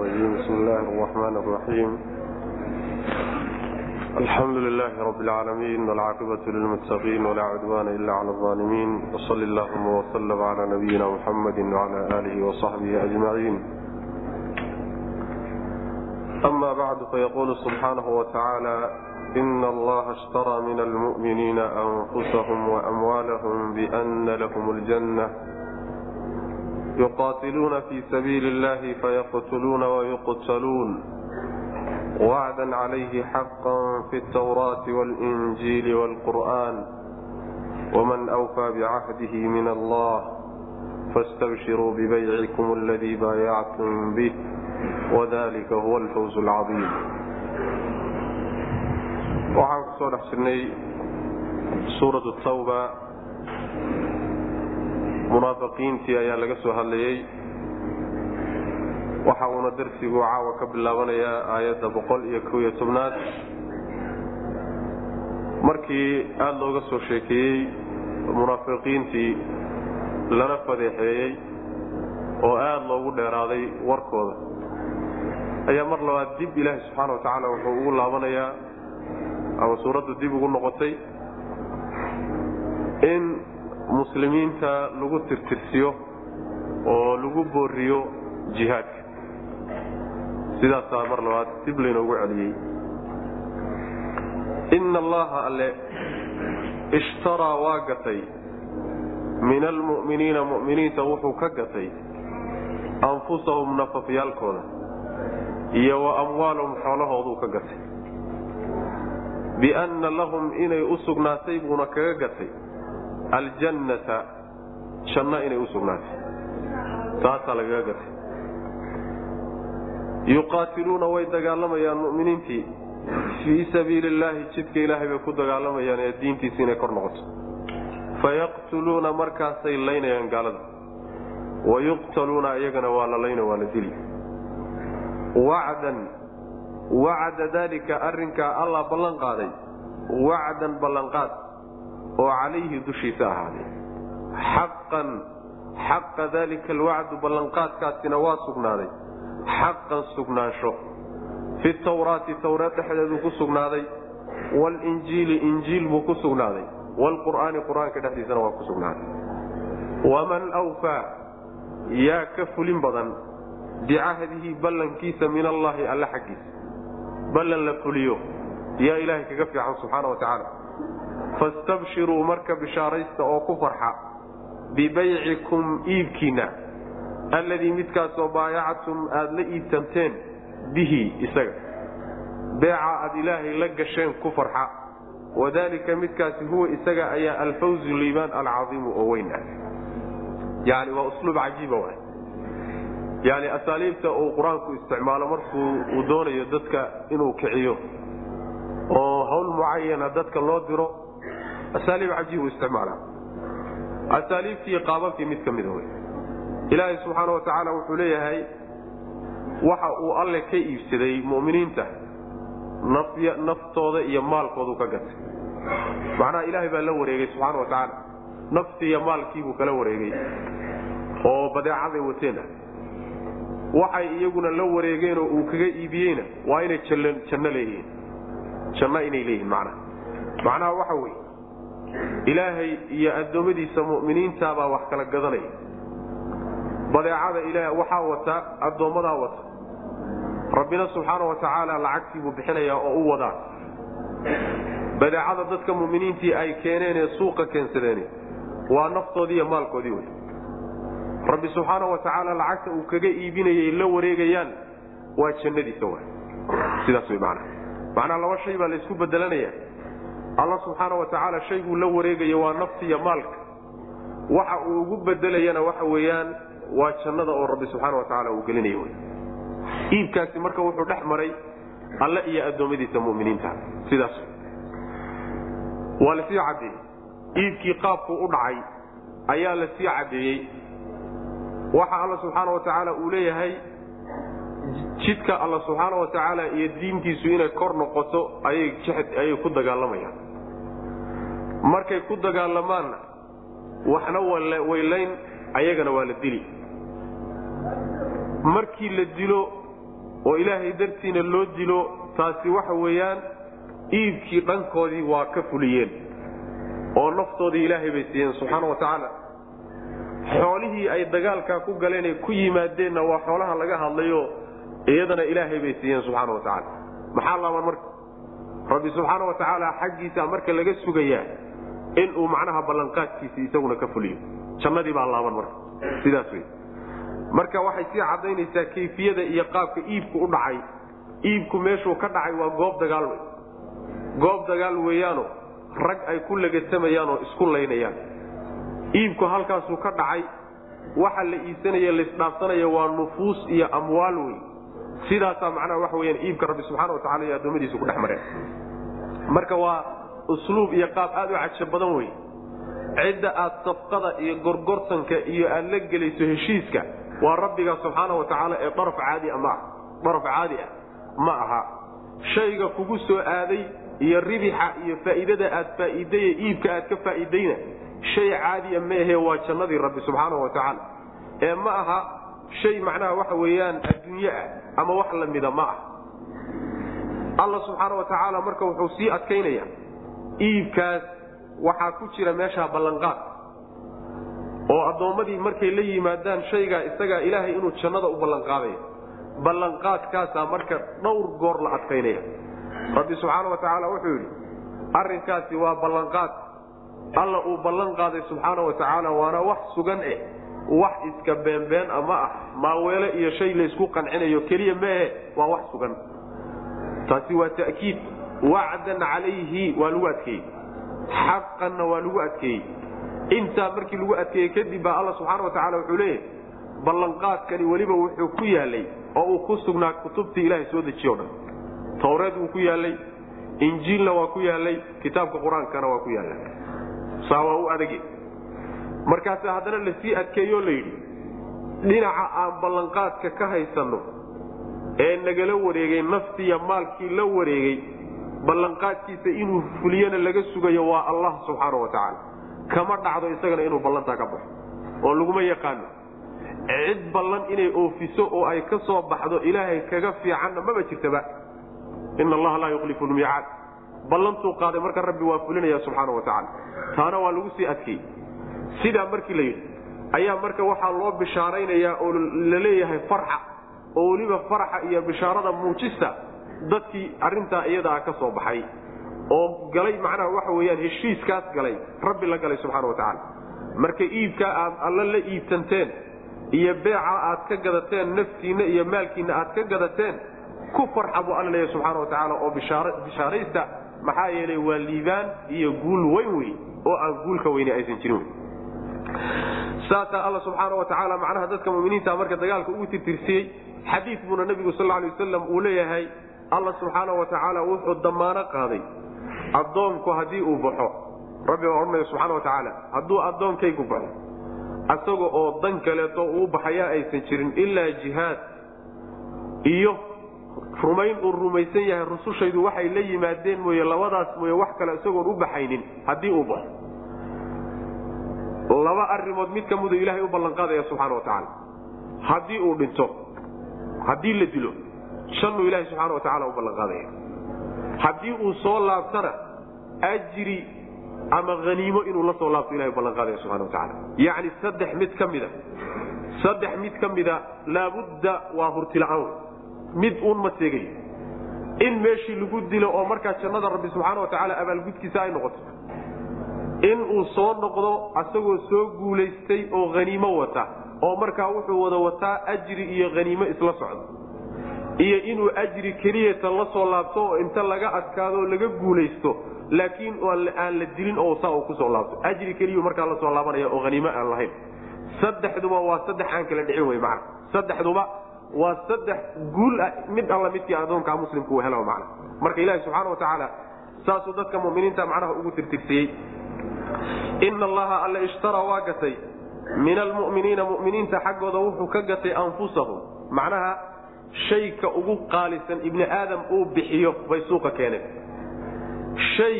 الرجيم بسم الله الرحمن الرحيم الحمد لله رب العالمين والعاقبة للمتقين ولا عدوان إلا على الظالمين وصل اللهم وسلم على نبينا محمد وعلى آله وصحبه أجمعين أما بعد فيقول سبحانه وتعالى إن الله اشترى من المؤمنين أنفسهم وأموالهم بأن لهم الجنة yuqaatiluuna fi sabiili illahi fayaqtuluuna wayuqtaluun wacdan calayhi xaqan fi ltwraati walinjiili wlqur'an wman awfaa bicahdihi min allah fastabshiruu bibaycikum aladii baayactum bih wadalika huwa alfawz alcaiim waxaan ku soo dhex jirnay suurat tawba munaafiqiintii ayaa laga soo hadlayey waxa uuna darsigu caawa ka bilaabanayaa aayadda boqol iyo kow iyo tobnaad. Markii aada looga soo sheekeeyey munaafiqiintii lana fadeexeeyey oo aada loogu dheeraaday warkooda ayaa mar labaad dib ilaahi subxaana wa tacaala wuxuu ugu laabanayaa ama suuraddu dib ugu noqotay in muslimiinta lagu tirtirsiyo oo lagu booriyo jihaadka sidaasaa mar labaad dib laynoogu celiyey. Ina allaha alle ishtaraa waa gatay. Min almu'miniina mu'miniinta wuxuu ka gatay anfusahum nafafyaalkooda iyo wa amwaalahum xoolahooduu ka gatay. Bianna lahum inay u sugnaatay buuna kaga gatay aljannata janno inay u sugnaatay. Taasaa lagaga gatay yuqaatiluuna way dagaalamayaan mu'miniintii. Fii sabiili illaahi jidka ilaahay bay ku dagaalamayaan ee diintiisi inay kor noqoto. Fayaqtuluuna markaasay laynayaan gaalada. Wayuqtaluuna iyagana waa la layna waa la dili. Wacdan wacda daalika arrinkaa allah ballan qaaday. Wacdan ballanqaad oo calayhi dushiisa ahaaday xaqan xaqa daalika alwacdu ballanqaadkaasina waa sugnaaday. Xaqan sugnaansho. Fi tawraati tawreed dhexdeeduu ku sugnaaday. Waalinjiili injiil buu ku sugnaaday. Waalqur'aani qur'aanka dhexdiisana waa ku sugnaaday. Waman wfaa yaa ka fulin badan bicahdihi ballankiisa min allaahi alle xaggiisa. Ballan la fuliyo. Yaa ilaahay kaga fiican subxaana wa tacaala fastabshiruu marka bishaaraysta oo ku farxa bibaycikum iibkiinna alladii midkaasoo baayactum aada la iibtamteen bihi isaga. Beeca aad ilaahay la gasheen ku farxa. Wadaalika midkaasi huwa isaga ayaa alfawzu liibaan alcaiimu oo weyn ah. Yani waa usluub cajiiba wa yani asaaliibta uu qur'aanku isticmaalo markuu uu doonayo dadka inuu kiciyo. Oo hawl mucayana dadka loo diro asaaliib cajiib uu isticmaala asaaliibtii qaababkii mid ka mida wey ilaahay subxaana wa tacaala wuxuu leeyahay waxa uu alle ka iibsaday mu'miniinta naftooda iyo maalkoodu ka gatay macnaha ilaahay baa la wareegay subxaana wa tacaala naftii iyo maalkiibuu kala wareegay oo badeecaday wateenah waxay iyaguna la wareegeenoo uu kaga iibiyeyna waa inay janno leeyihiin janno inay leeyihiin macnaha macnaha waxa weeye ilaahay iyo addoommadiisa mu'miniintaabaa wax kala gadanaya badeecada ilaah waxaa wata addoommadaa wata. Rabbina subxaana wa tacaala lacagtii buu bixinayaa oo u wadaa. Badeecada dadka mu'miniintii ay keeneen ee suuqa keensadeen waa naftoodii iyo maalkoodii wey. Rabbi subxaana wa tacaala lacagta uu kaga iibinayay la wareegayaan waa jannadiisa wa sidaas wey macnaha macnaha laba shay baa laysku bedelanaya alla subxaana wa tacaala shayguu la wareegayo waa nafti iyo maalka. Waxa uu ugu bedelayana waxa weeyaan waa jannada oo rabbi subxaana wa tacaala uu gelinayo. Iibkaasi marka wuxuu dhex maray alle iyo addoommadiisa muminiinta. Sidaas. Waa la sii caddeeyey iibkii qaabkuu u dhacay ayaa la sii caddeeyey waxa alla subxaana wa tacaala uu leeyahay jidka alla subxaana wa tacaala iyo diintiisu inay kor noqoto ayay ku dagaalamayaan. Markay ku dagaalamaanna waxna waylayn ayagana waa la dili. Markii la dilo oo ilaahay dartiina loo dilo taasi waxa weeyaan iibkii dhankoodii waa ka fuliyeen oo naftoodii ilaahay bay siiyeen subxaana wa tacaala xoolihii ay dagaalkaa ku galeen ay ku yimaadeenna waa xoolaha laga hadlayo iyadana ilaahay bay siiyeen subxaana wa tacaala. Maxaa laaban marka? Rabbi subxaana wa tacaala xaggiisa marka laga sugayaa inuu macnaha ballanqaadkiisi isaguna ka fuliyo. Jannadii baa laaban marka. Sidaas wey marka waxay sii cadaynaysaa kayfiyada iyo qaabka iibku u dhacay. Iibku meeshuu ka dhacay waa goob dagaal wey goob dagaal weeyaano rag ay ku legatamayaan oo isku laynayaan. Iibku halkaasuu ka dhacay. Waxa la iibsanaya laisdhaafsanaya waa nufuus iyo amwaal wey sidaasaa macnaha waxa weyaan iibka rabbi subxana wa tacala iyo addoommadiisu ku dhex mareen marka waa usluub iyo qaab aad u cajo badan wey cidda aad safqada iyo gorgortanka iyo aad la gelayso heshiiska waa rabbiga subxaana wa tacaala ee daraf caadi ma ah daraf caadi ah ma aha. Shayga kugu soo aaday iyo ribixa iyo faa'iidada aad faa'iidaye iibka aad ka faa'iidayna shay caadiya maehe waa jannadii rabbi subxaana wa tacaala. Ee ma aha shay macnaha waxa weeyaan adduunye ah ama wax lamida ma ah. Alla subxaana wa tacaala marka wuxuu sii adkaynaya iibkaas waxaa ku jira meeshaa ballanqaad. Oo addoommadii markay la yimaadaan shaygaa isagaa ilaahay inuu jannada u ballanqaadayo ballanqaadkaasaa marka dhowr goor la adkaynaya. Rabbi subxaana wa tacaala wuxuu yidhi arrinkaasi waa ballanqaad. Alla uu ballan qaaday subxaana wa tacaala waana wax sugan eh wax iska beenbeen a ma ah maaweele iyo shay laysku qancinayo keliya maehe waa wax sugan. Taasi waa ta'kiid. Wacdan calayhi waa lagu adkeeyey. Xaqanna waa lagu adkeeyey. Intaa markii lagu adkeeyey kadib baa alla subxaana wa tacala wuxuu leeyahy ballanqaadkani weliba wuxuu ku yaalay oo uu ku sugnaa kutubtii ilaahay soo dejiye o dhan. Tawreed wuu ku yaalay injiilna waa ku yaalay kitaabka qur'aankana waa ku yaalla saa waa u adage markaas haddana la sii adkeeyoo layidhi dhinaca aan ballanqaadka ka haysanno ee nagala wareegay naftiiya maalkii la wareegay ballanqaadkiisa inuu fuliyana laga sugayo waa allah subxaana wa tacaala. Kama dhacdo isagana inuu ballantaa ka baxo. Oo laguma yaqaano. Cid ballan inay oofiso oo ay ka soo baxdo ilaahay kaga fiicanna maba jirtaba. Ina allaha laa yukhlifu lmiicaad ballantuu qaaday marka rabbi waa fulinaya subxaana wa tacaala. Taana waa lagu sii adkeeyey sidaa markii la yidhi ayaa marka waxaa loo bishaaraynayaa oo la leeyahay farxa oo weliba farxa iyo bishaarada muujista dadkii arintaa iyadaa ka soo baxay. Oo galay macnaha waxa weyaan heshiiskaas galay rabbi la galay subxana wa tacaala. Marka iibkaa aad alla la iibtanteen iyo beeca aad ka gadateen naftiinna iyo maalkiinna aad ka gadateen ku farxa buu alla leeyahy subxaana wa tacaala oo bishaaraysta maxaa yeelay waa liibaan iyo guul weyn wey oo aan guulka weyne aysan jirin saasaa alla subxaana wa tacaala macnaha dadka muminiinta marka dagaalka ugu tirtirsiyey xadiid buuna nabigu sal lay wasalam uu leeyahay alla subxaana wa tacaala wuxuu damaano qaaday. Addoonku haddii uu baxo rabbi baa odhanaya subxana wa tacaala hadduu addoonkaygu baxo asaga oo dan kaleeto uu baxayaa aysan jirin ilaa jihaad iyo rumayn uu rumaysan yahay rusushaydu waxay la yimaadeen mooye labadaas mooye wax kale isagoon u baxaynin haddii uu baxo laba arimood mid ka mudu ilaahay u ballanqaadaya subxana wa tacaala. Haddii uu dhinto haddii la dilo shannuu ilahay subxaana wa tacala u ballanqaadaya haddii uu soo laabtana ajri ama haniimo inuu la soo laabto ilahay ballanqaadaya subxana wa tacaala. Yacni saddex mid ka mida saddex mid ka mida laabudda waa hurtila'aan mid uun seegayo in meeshii lagu dilo oo markaa jannada rabbi subxaana wa tacaala abaalgudkiisa ay noqoto in uu soo noqdo asagoo soo guulaystay oo haniimo wata oo markaa wuxuu wada wataa ajri iyo haniimo isla socdo. Iyo inuu ajri keliyatan la soo laabto oo inta laga adkaado laga guulaysto laakiin aan la dilin oo saa uu ku soo laabto. Ajri keliyu markaa la soo laabanaya oo haniimo aan lahayn. Saddexduba waa saddex aan kala dhicin wey macana saddexduba waa saddex guul ah mid alla midkii adoonkaa muslimka uu helo macna. Marka ilaahi subxaana wa tacaala saasuu dadka muminiinta macnaha ugu tirtirsiyey ina allaha alla ishtaraa waa gatay. Min almuminiina muminiinta xaggooda wuxuu ka gatay anfusahum. Macnaha shayka ugu qaalisan ibni aadam uu bixiyo bay suuqa keeneen. Shay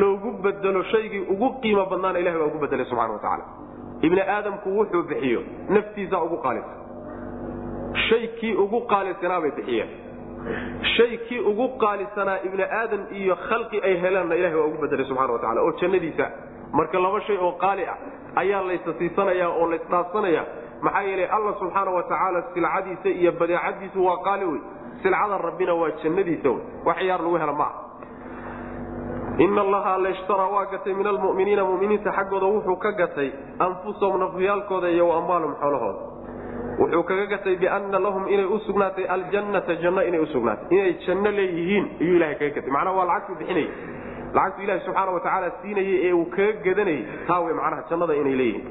loogu bedelo shaygii ugu qiimo badnaana ilahi baa ugu bedelay subxana wa tacaala. Ibni aadamku wuxuu bixiyo naftiisa ugu qaalisan. Shay kii ugu qaalisanaa bay bixiyeen shay kii ugu qaalisanaa ibni aadan iyo khalqi ay helaanna ilahay waa ugu bedelay subxana wa tacala oo jannadiisa marka laba shay oo qaali ah ayaa laysa siisanaya oo laysdhaafsanaya maxaa yeelay alla subxaana wa tacaala silcadiisa iyo badeecadiisu waa qaali wey silcada rabbina waa jannadiisa wey wax yaar lagu hela maaha. In allaha alla ishtaraa waa gatay min almuminiina muminiinta xaggooda wuxuu ka gatay anfusahum nafyaalkooda iyo amwaalahum xoolahooda wuxuu kaga gatay biana lahum inay u sugnaatay aljannata janno inay usugnaatay inay janno leeyihiin ayuu ilahay kaga gatay. Macnaha waa lacagtuu bixinayay lacagtu ilahi subxaana wa tacaala siinayay ee uu kaga gadanayay. Taa wey macnaha jannada inay leeyihiin.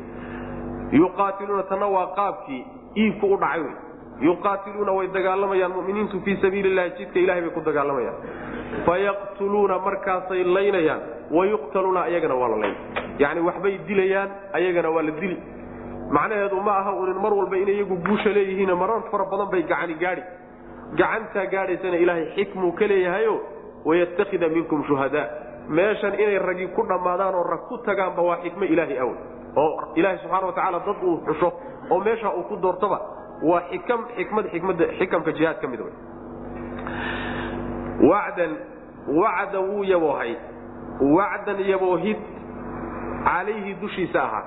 Yuqaatiluuna tanna waa qaabkii iibku u dhacay wey. Yuqaatiluuna way dagaalamayaan muminiintu fii sabiili llahi jidka ilahay bay ku dagaalamayaan. Fayaqtuluuna markaasay laynayaan. Wayuqtaluuna ayagana waa la layn yani waxbay dilayaan ayagana waa la dili macnaheedu ma aha unin mar walba inay iyagu guusha leeyihiin marar fara badan bay gacani gaadi gacantaa gaadhaysana ilaahay xikmuu ka leeyahayo wayatakida minkum shuhadaa meeshan inay ragi ku dhammaadaan oo rag ku tagaanba waa xikmo ilaahay awl oo ilaahay subxana watacaala dad uu xusho oo meesha uu ku doortaba waa xikmad jihaad ka mid wey. Wacdan wacda wuu yaboohay. Wacdan yaboohid calayhi dushiisa ahaa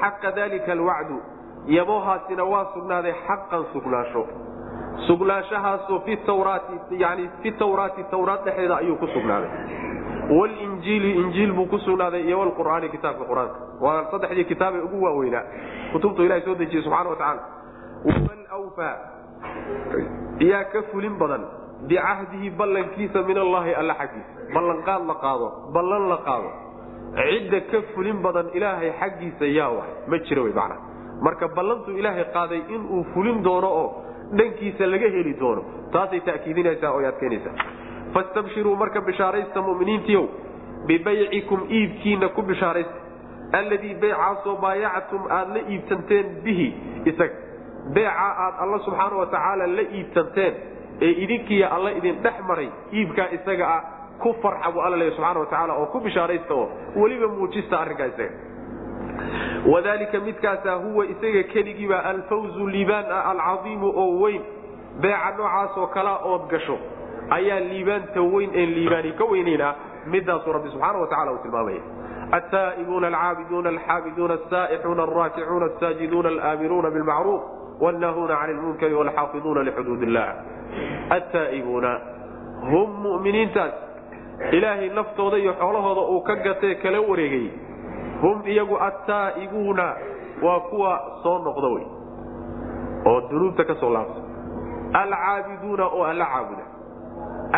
xaqa dalika alwacdu yaboohaasina waa sugnaaday xaqan sugnaasho. Tawraati yani fi tawraati tawraat dhexeeda ayuu ku sugnaaday. Walinjiili injiil buu ku sugnaaday iyo wlqur'aani kitaabka qur'aanka. Waa saddexdii kitaabee ugu waaweynaa. Kutubtu ilahay soo dejiyey subxana wa tacaala waman wfaa yaa ka fulin badan bicahdihi ballankiisa min allahi alla xaggiisa. Ballanqaad la qaado ballan la qaado cidda ka fulin badan ilaahay xaggiisa yaa waay ma jiro macna. Marka ballantuu ilaahay qaaday inuu fulin doono oo dhankiisa laga heli doono taasay ta'kiidinaysaa oo adkeynaysaa fastabshiruu marka bishaaraysta muminiintiiow bibaycikum iibkiina ku bishaaraysta. Alladii beycaasoo baayactum aad la iibsanteen bihi isaga. Beeca aad alla subxaana wa tacaala la iibsanteen ee idinkiiya alla idin dhex maray iibkaa isaga ah ku farxa buu alla leeya subxana wa tacaala oo ku bishaaraysta oo weliba muujista arrinkaa isaga wadalika midkaasaa huwa isaga keligiiba alfawzu liibaan ah alcadiimu oo weyn. Beeca noocaasoo kalea ood gasho ayaa liibaanta weyn een liibaani ka weynayn ah midaasuu rabbi subxaana wa tacala uu tilmaamaya altaa'ibuuna alcaabiduuna alxaamiduuna asaa'ixuuna alraakicuuna asaajiduuna alaamiruuna bilmacruuf wannaahuuna cani lmunkari walxaafiduuna lixuduud illah attaa'ibuuna hum mu'miniintaas ilaahay naftooda iyo xoolahooda uu ka gatee kala wareegay. Hum iyagu attaa'ibuuna waa kuwa soo noqda wey. Oo dunuubta ka soo laabta alcaabiduuna oo alla caabuda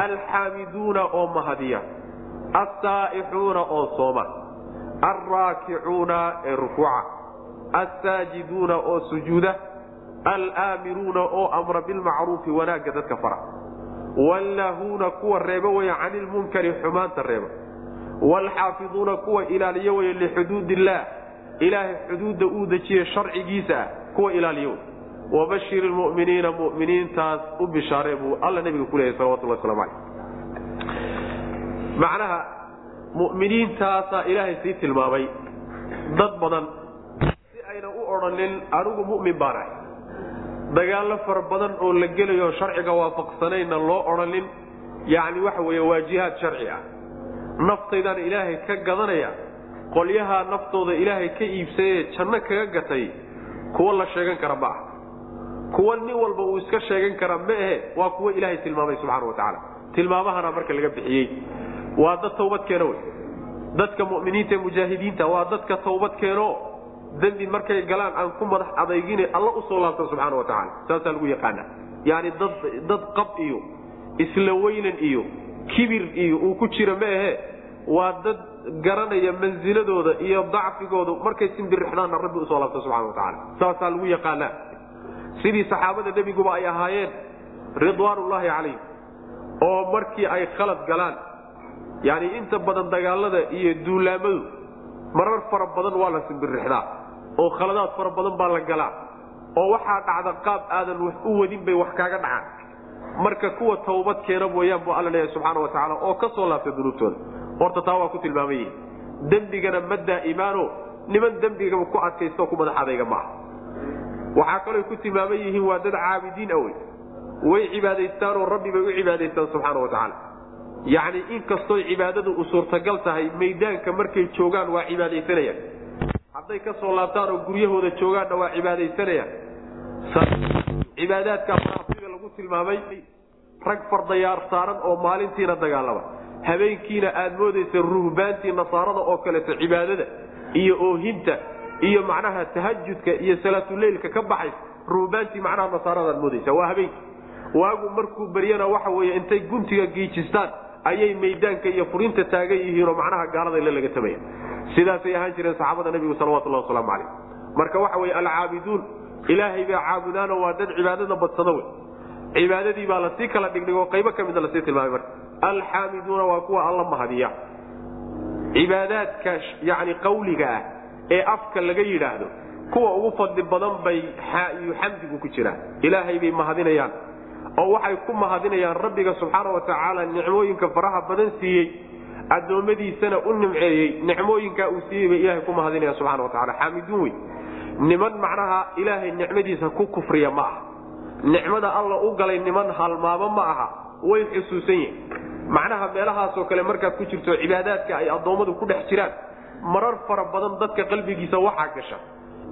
alxaamiduuna oo mahadiya. Alsaa'ixuuna oo sooma. Alraakicuuna ee rukuuca. Alsaajiduuna oo sujuuda. Alaamiruuna oo amra bilmacruufi wanaagga dadka fara wallaahuuna kuwa reeba weya cani lmunkari xumaanta reeba waalxaafiduuna kuwa ilaaliyo wey lixuduud illaah ilaahay xuduudda uu dejiye sharcigiisa ah kuwa ilaaliyo wey wabashir lmuminiina muminiintaas u bishaaree buu alla nabiga ku leeyahy salawatullah waslamu caleyh macnaha mu'miniintaasaa ilaahay sii tilmaamay dad badan si ayna u odhanin anigu mu'min baan ahay dagaallo fara badan oo la gelayo sharciga waafaqsanayna loo odhanin yacni waxa weeye waa jihaad sharci ah. Naftaydaan ilaahay ka gadanaya qolyahaa naftooda ilaahay ka iibsayee janno kaga gatay kuwa la sheegan kara ma ah kuwa nin walba uu iska sheegan kara ma ahe waa kuwa ilaahay tilmaamay subxana wa tacaala. Tilmaamahana marka laga bixiyey. Waa dad tawbad keeno wey. Dadka mu'miniinta ee mujaahidiinta waa dadka tawbad keeno dembi markay galaan aan ku madax adaygine alla u soo laabta subxaana wa tacaala. Saasaa lagu yaqaana yani dad dad qab iyo isla weynan iyo kibir iyo uu ku jira ma ahe. Waa dad garanaya mansiladooda iyo dacfigooda markay simbirixdaanna rabbi u soo laabta subxana wa tacaala. Saasaa lagu yaqaanaa. Sidii saxaabada nebiguba ay ahaayeen ridwaanullaahi calayhim oo markii ay khalad galaan yani inta badan dagaalada iyo duulaamadu marar fara badan waa la simbirixdaa oo khaladaad fara badan baa la galaa oo waxaa dhacda qaab aadan wax u wadin bay wax kaaga dhacaan. Marka kuwa tawbad keena mooyaan buu alla leeyahay subxaana wa tacaala oo ka soo laabta dunuubtooda. Horta taa waa ku tilmaaman yihiin dembigana ma daa'imaano niman dembigaba ku adkaysto ku madax adayga maaha waxaa kaloo ku tilmaaman yihiin waa dad caabidiin awey way cibaadaystaanoo rabbi bay u cibaadaystaan subxaana wa tacaala. Yacni inkastooy cibaadadu u suurtagal tahay maydaanka markay joogaan waa cibaadaysanayaan hadday ka soo laabtaan oo guryahooda joogaanna waa cibaadaysanayaan cibaadaadka sida lagu tilmaamay rag fardayaar saaran oo maalintiina dagaalama habeenkiina aad moodaysa ruhbaantii nasaarada oo kaleeto cibaadada iyo oohinta iyo macnaha tahajudka iyo salaatuleylka ka baxaysa ruhbaantii macnaha nasaarada aad moodaysa. Waa habeenkii. Waagu markuu beryana waxa weeye intay guntiga giijistaan ayay maydaanka iyo furinta taagan yihiinoo macnaha gaalada la laga tamaya. Sidaasay ahaan jireen saxaabada nabigu salawatullah wasalaamu calayh. Marka waxa weye alcaabiduun ilaahay bay caabudaano waa dad cibaadada badsado wey. Cibaadadii baa la sii kala dhigdhigoo qaybo ka mida la sii tilmaamay marka. Alxaamiduuna waa kuwa alla mahadiya. Cibaadaadka yani qawliga ah ee afka laga yidhaahdo kuwa ugu fadli badan bay xamdigu ku jiraan. Ilaahay bay mahadinayaan oo waxay ku mahadinayaan rabbiga subxaana wa tacaala nicmooyinka faraha badan siiyey addoommadiisana u nimceeyey nicmooyinkaa uu siiyey bay ilahay ku mahadinayaan subxana wa tacala xaamiduun wey niman macnaha ilaahay nicmadiisa ku kufriya ma aha. Nicmada alla u galay niman halmaamo ma aha way xusuusan yihiin macnaha meelahaasoo kale markaad ku jirto cibaadaadka ay addoommadu ku dhex jiraan marar fara badan dadka qalbigiisa waxaa gasha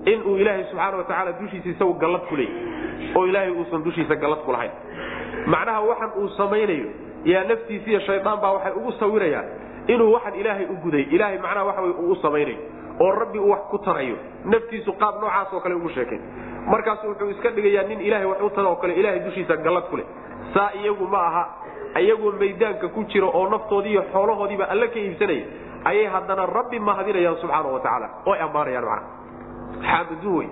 inuu ilaahay subxaana wa tacaala dushiisa isagu gallad ku leeyay oo ilaahay uusan dushiisa gallad ku lahayn. Macnaha waxan uu samaynayo yaa naftiisa iyo shaydaan baa waxay ugu sawirayaan inuu waxan ilaahay u guday. Ilaahay macnaha waxa wey uu u samaynayo oo rabbi uu wax ku tarayo. Naftiisu qaab noocaasoo kale ugu sheekay markaasu wuxuu iska dhigayaa nin ilahay wax u tara oo kale ilahay dushiisa gallad ku leh. Saa iyagu ma aha iyagoo maydaanka ku jira oo naftoodii iyo xoolahoodiiba alle ka iibsanaya ayay haddana rabbi mahadinayaan subxaana wa tacaala oy ammaanayaan macna xaamiduun wey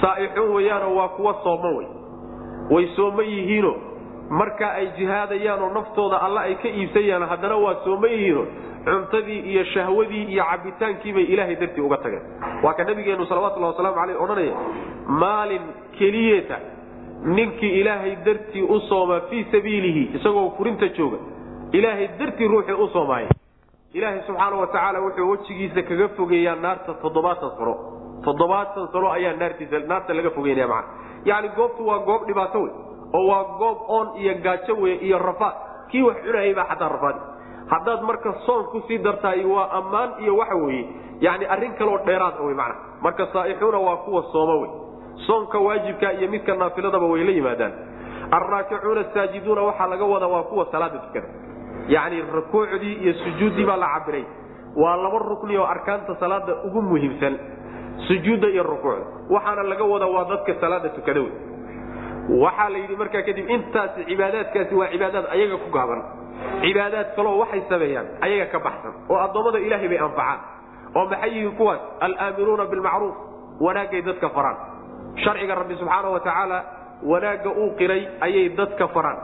saa'ixuun weyaanoo waa kuwa sooman wey way sooman yihiino marka ay jihaadayaanoo naftooda alle ay ka iibsayaan haddana waa sooman yihiino cuntadii iyo shahwadii iyo cabitaankiibay ilaahay dartii uga tageen. Waa ka nabigeenu salawatullahi wasalaamu aleyh odhanaya maalin keliyeeta ninkii ilaahay dartii u sooma fii sabiilihi isagoo furinta jooga ilaahay dartii ruuxii u soomaaya ilaahay subxaana wa tacaala wuxuu wejigiisa kaga fogeeyaa naarta toddobaatan sano toddobaatan sano ayaa naartiisa naarta laga fogeynaya macana yacni goobtu waa goob dhibaato wey oo waa goob oon iyo gaajo wey iyo rafaad. Kii wax cunayay baa xataa rafaadi haddaad marka soon ku sii dartaay waa ammaan iyo waxa weeye yani arrin kaloo dheeraad wey macana. Marka saa'ixuuna waa kuwa sooma wey soonka waajibka iyo midka naafiladaba way la yimaadaan. Alraakicuuna saajiduuna waxaa laga wadaa waa kuwa salaada tukada. Yacni rukuucdii iyo sujuuddii baa la cabiray waa laba rukni oo arkaanta salaada ugu muhiimsan sujuudda iyo rukuucda. Waxaana laga wadaa waa dadka salaada tukada wey waxaa la yidhi markaa kadib intaasi cibaadaadkaasi waa cibaadaad ayaga ku gaaban. Cibaadaad kaloo waxay sameeyaan ayaga ka baxsan oo addoommada ilaahay bay anfacaan. Oo maxay yihiin kuwaas? Alaamiruuna bilmacruuf wanaagay dadka faraan. Sharciga rabbi subxaana wa tacaala wanaagga uu qiray ayay dadka faraan.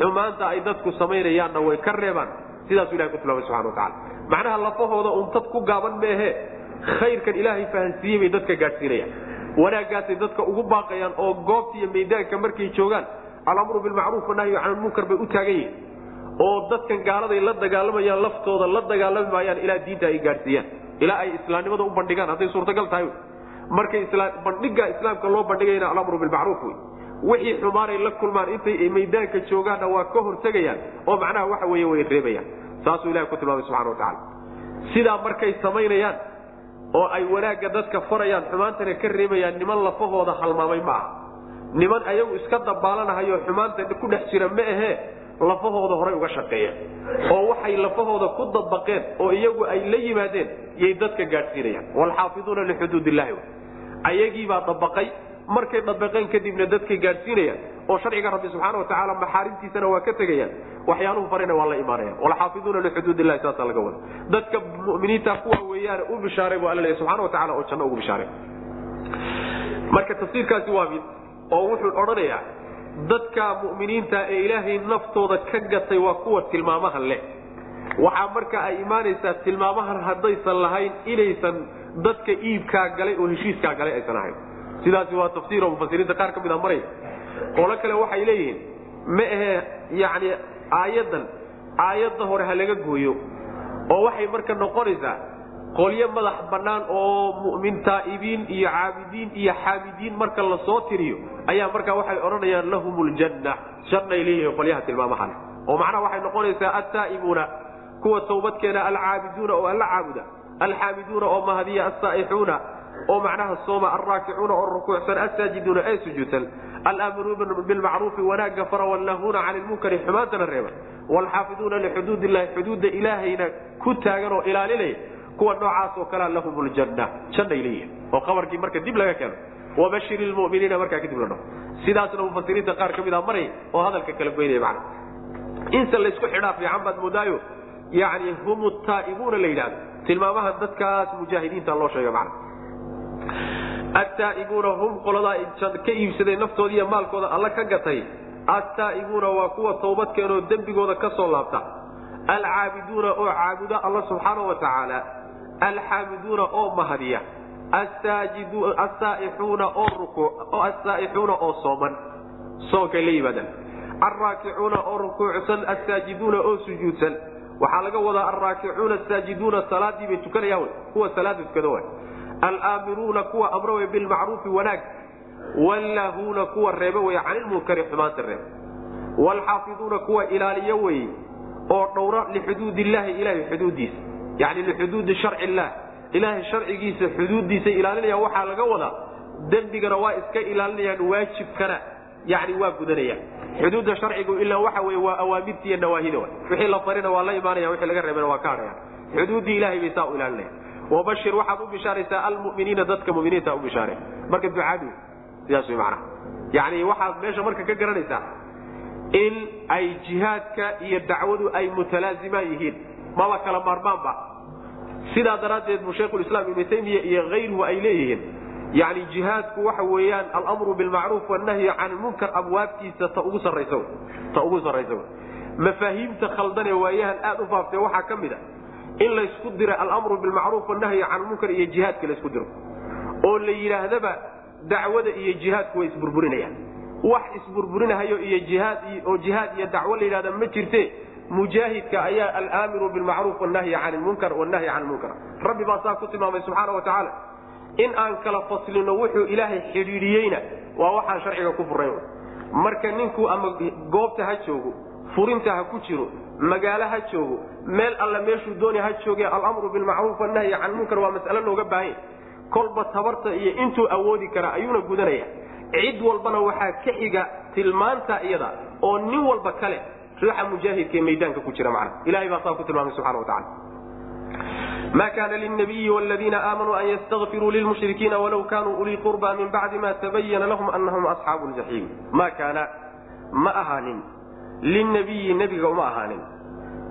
Xumaanta ay dadku samaynayaanna way ka reebaan. Sidaasu ilahay ku tilmaamay subxana wa tacala macnaha lafahooda un dad ku gaaban meehe khayrkan ilaahay fahansiiyey bay dadka gaadhsiinayaan. Wanaaggaasay dadka ugu baaqayaan oo goobta iyo maydaanka markay joogaan alamru bilmacruuf wanahyu can lmunkar bay u taagan yihiin oo dadkan gaaladay la dagaalamayaan laftooda la dagaalami maayaan ilaa diinta ay gaadhsiiyaan. Ilaa ay islaamnimada u bandhigaan hadday suurtagal tahay. Markay bandhiga islaamka loo bandhigayna alamru bilmacruuf wey. Wixii xumaanay la kulmaan intay maydaanka joogaanna waa ka hortegayaan oo macnaha waxa wey way reebayaan. Saasuu ilahi ku tilmaamay subxana wa tacala sidaa markay samaynayaan oo ay wanaagga dadka farayaan xumaantana ka reebayaan niman lafahooda halmaamay ma aha. Niman ayagu iska dabaalanahayo xumaanta ku dhex jira ma ahee lafahooda horay uga shaqeeya. Oo waxay lafahooda ku dabaqeen oo iyagu ay la yimaadeen yay dadka gaadhsiinayaan. Waalxaafiduuna lixuduud illahi ayagiibaa dabaqay markay dabaqeen kadibna dadkay gaadhsiinayaan oo sharciga rabbi subxaana watacaala maxaarimtiisana waa ka tegayaan waxyaaluhu farina waa la imaanayaan walxaafiduuna lixuduud illahi saasaa laga wada dadka muminiinta kuwa weeyaane u bishaaray bu alla subxana wa tacala oo janno ugu bishaaray. Marka tafsiirkaasi waa mid oo wuxuu odhanayaa dadka mu'miniinta ee ilaahay naftooda ka gatay waa kuwa tilmaamahan leh. Waxaa marka ay imaanaysaa tilmaamahan haddaysan lahayn inaysan dadka iibkaa galay oo heshiiskaa galay aysan ahayn. Sidaasi waa tafsiiro mufasiriinta qaar ka mid a maraya qolo kale waxay leeyihiin ma ahee yacni aayaddan aayadda hore ha laga gooyo. Oo waxay marka noqonaysaa qolyo madax bannaan oo mu'min taa'ibiin iyo caabidiin iyo xaamidiin marka la soo tiriyo ayaa markaa waxay odhanayaan lahum ljanna jannay leeyihiin qolyaha tilmaamahan. Oo macnaha waxay noqonaysaa attaa'ibuuna kuwa tawbadkeena alcaabiduuna oo alla caabuda alxaamiduuna oo mahadiya assaa'ixuuna oo macnaha sooma alraakicuuna oo rukuucsan assaajiduuna ee sujuudsan alaamiruuna bilmacruufi wanaagga fara wallahuuna cani lmunkari xumaantana reeba. Waalxaafiduuna lixuduud illahi xuduudda ilaahayna ku taagan oo ilaalinaya kuwa noocaas oo kalea lahum ljanna jannay leeyihiin oo qabarkii marka dib laga keeno. Wabashir lmuminiina markaa kadib la dhaho sidaasna mufasiriinta qaar ka mid a maray oo hadalka kala goynaya macna. Inse laysku xidhaa fiican baad moodaayo yani hum taa'ibuuna la yidhahdo tilmaamaha dadkaas mujaahidiinta loo sheega macna attaa'ibuuna hum qoladaa ka iibsaday naftooda iyo maalkooda alla ka gatay. Attaa'ibuuna waa kuwa tawbadkeenoo dembigooda ka soo laabta. Alcaabiduuna oo caabuda alla subxaana wa tacaala. Alxaamiduuna oo mahadiya. Asaaixuuna oo sooman. Soonkay la yimaadaan alraakicuuna oo rukuucsan assaajiduuna oo sujuudsan. Waxaa laga wadaa alraakicuuna asaajiduuna salaadii bay tukanayaan. Kuwa salaada tukada alaamiruuna kuwa amro way bilmacruufi wanaag wallahuuna kuwa reebe wey canilmunkari xumaanta reebe waalxaafiduuna kuwa ilaaliyo wey oo dhowra lixuduud illaahi ilahay xuduuddiisa yani lixuduudi sharci illah ilaahay sharcigiisa xuduuddiisa ilaalinayaan waxaa laga wadaa dembigana waa iska ilaalinayaan waajibkana yani waa gudanayaan. Xuduudda sharcigu ilaa waxa wey waa awaamirta iyo nawaahida wixii la farina waa la imaanaya wixii laga reebana waa ka hadhayaan xuduuddii ilahay bay saa u ilaalinayaan wabashir waxaad u bishaaraysaa almuminiina dadka muminiinta u bishaare marka ducaadu sidaas wy macnaha yani waxaad meesha marka ka garanaysaa in ay jihaadka iyo dacwadu ay mutalaazimaan yihiin maba kala maarmaanba sidaa daraaddeed buu shaykhulislaam ibnu taymiya iyo kayruhu ay leeyihiin yani jihaadku waxa weeyaan alamru bilmacruuf wanahyi can ilmunkar abwaabtiisa ta ugu sarraysa ta ugu sarraysa mafaahiimta khaldanee waayahan aad u faaftee waxaa ka mid a in laysku diro alamru bilmacruuf wanahyi can ilmunkar iyo jihaadka laysku diro. Oo la yidhaahdaba dacwada iyo jihaadku way isburburinayaan. Wax isburburinahayo iyo oo jihaad iyo dacwo la yidhahda ma jirte mujaahidka ayaa alaamiru bilmacruuf wanahyi can ilmunkar wanahyi can ilmunkar rabbi baa saa ku tilmaamay subxaana wa tacaala in aan kala faslino wuxuu ilaahay xidhiidhiyeyna waa waxaan sharciga ku furayn marka ninku ama goobta ha joogo furinta ha ku jiro magaalo ha joogo meel alla meeshuu dooni ha jooge alamru bilmacruuf wanahyi can ilmunkar waa mas'alo looga baahanya kolba tabarta iyo intuu awoodi kara ayuuna gudanaya. Cid walbana waxaa ka xiga tilmaanta iyada oo nin walba kale ruuxa mujaahidkaee maydaanka ku jira macna. Ilahay baa saa ku tilmaamay subxana watacala ma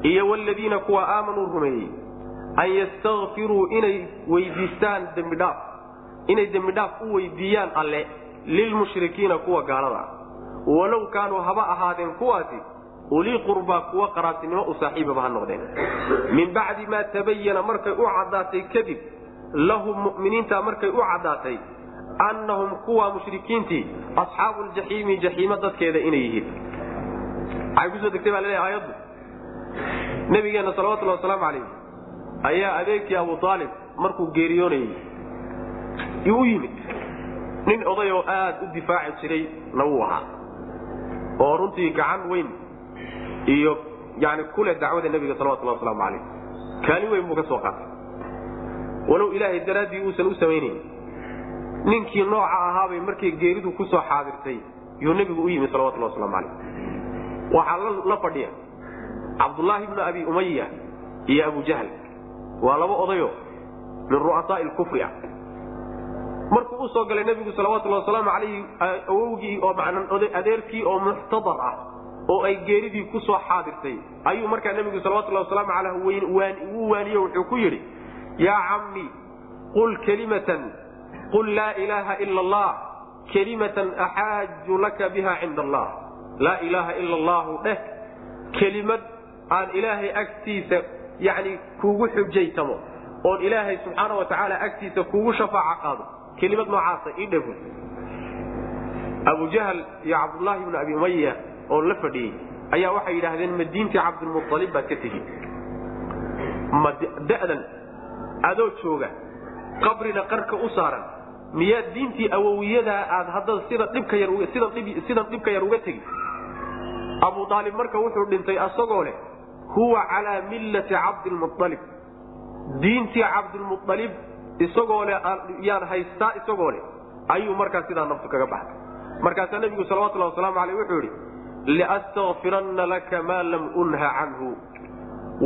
iyo wladiina kuwa aamanuu rumeeyey an ystakfiruu inay weydiistaan dembidhaaf inay dembidhaaf u weydiiyaan alle lilmushrikiina kuwa gaalada. Walow kaanuu haba ahaadeen kuwaasi ulii qurbaa kuwa qaraasinimo u saaxiibaba ha noqdeen. Min bacdi maa tabayana markay u caddaatay kadib lahum mu'miniinta markay u caddaatay annahum kuwa mushrikiintii asxaabu ljaxiimi jaxiimo dadkeeda inay yihiin waxay ku soo degtay baa la leeyahay aayaddu nabigeenna salawatullahi wasalaamu calayh ayaa adeegkii abu aalib markuu geeriyoonayey u yimid. Nin oday oo aad u difaaci jiray na wuu ahaa oo runtii gacan weyn iyo yani kule dacwada nebiga salawatullah wasalaamu calayh kaalin weyn buu ka soo qaatay. Walow ilaahay daraaddii uusan u samaynayn ninkii nooca ahaabay markay geeridu ku soo xaadirtay yuu nebigu u yimi salawatullah waslamu calayh waxaa la fadhiya cabdullaahi bnu abi umaya iyo abu jahl. Waa laba odayo min ru'asaai lkufri ah. Markuu u galay nebigu salawatullahi wasalaamu calayhi awowgii oo adeerkii oo muxtadar ah oo ay geeridii ku xaadirtay ayuu markaa nebigu salawatullahi wasalaamu caleyh uu waaniyo wuxuu ku yidhi yaa cammi qul kelimatan qul laa ilaaha ila allah kelimatan axaaju laka biha cinda allah. Laa ilaaha ila allahu dheh kelimad aan ilaahay agtiisa yani kuugu xujaytamo oon ilaahay subxaana wa agtiisa kuugu shafaaca qaado. Kelimad noocaasa ii dheh abu jahl iyo cabdullaahi ibnu abi umaya oo la fadhiyey ayaa waxay yidhaahdeen ma diintii cabdilmualib baad ka tegi. Ma da'dan adoo jooga qabrina qarka u saaran miyaad diintii awowiyadaa aad hadda sida dhibka yar sidan dhibka yar uga tegi? Abu aalib marka wuxuu dhintay asagoo leh huwa calaa millati cabdilmualib diintii cabdilmualib isagoo le yaan haystaa isagoo leh ayuu markaa sidaa naftu kaga baxday. Markaasaa nebigu salawatullahi wasalaamu aleyh wuxuu yidhi liastakfiranna laka maa lam unha canhu.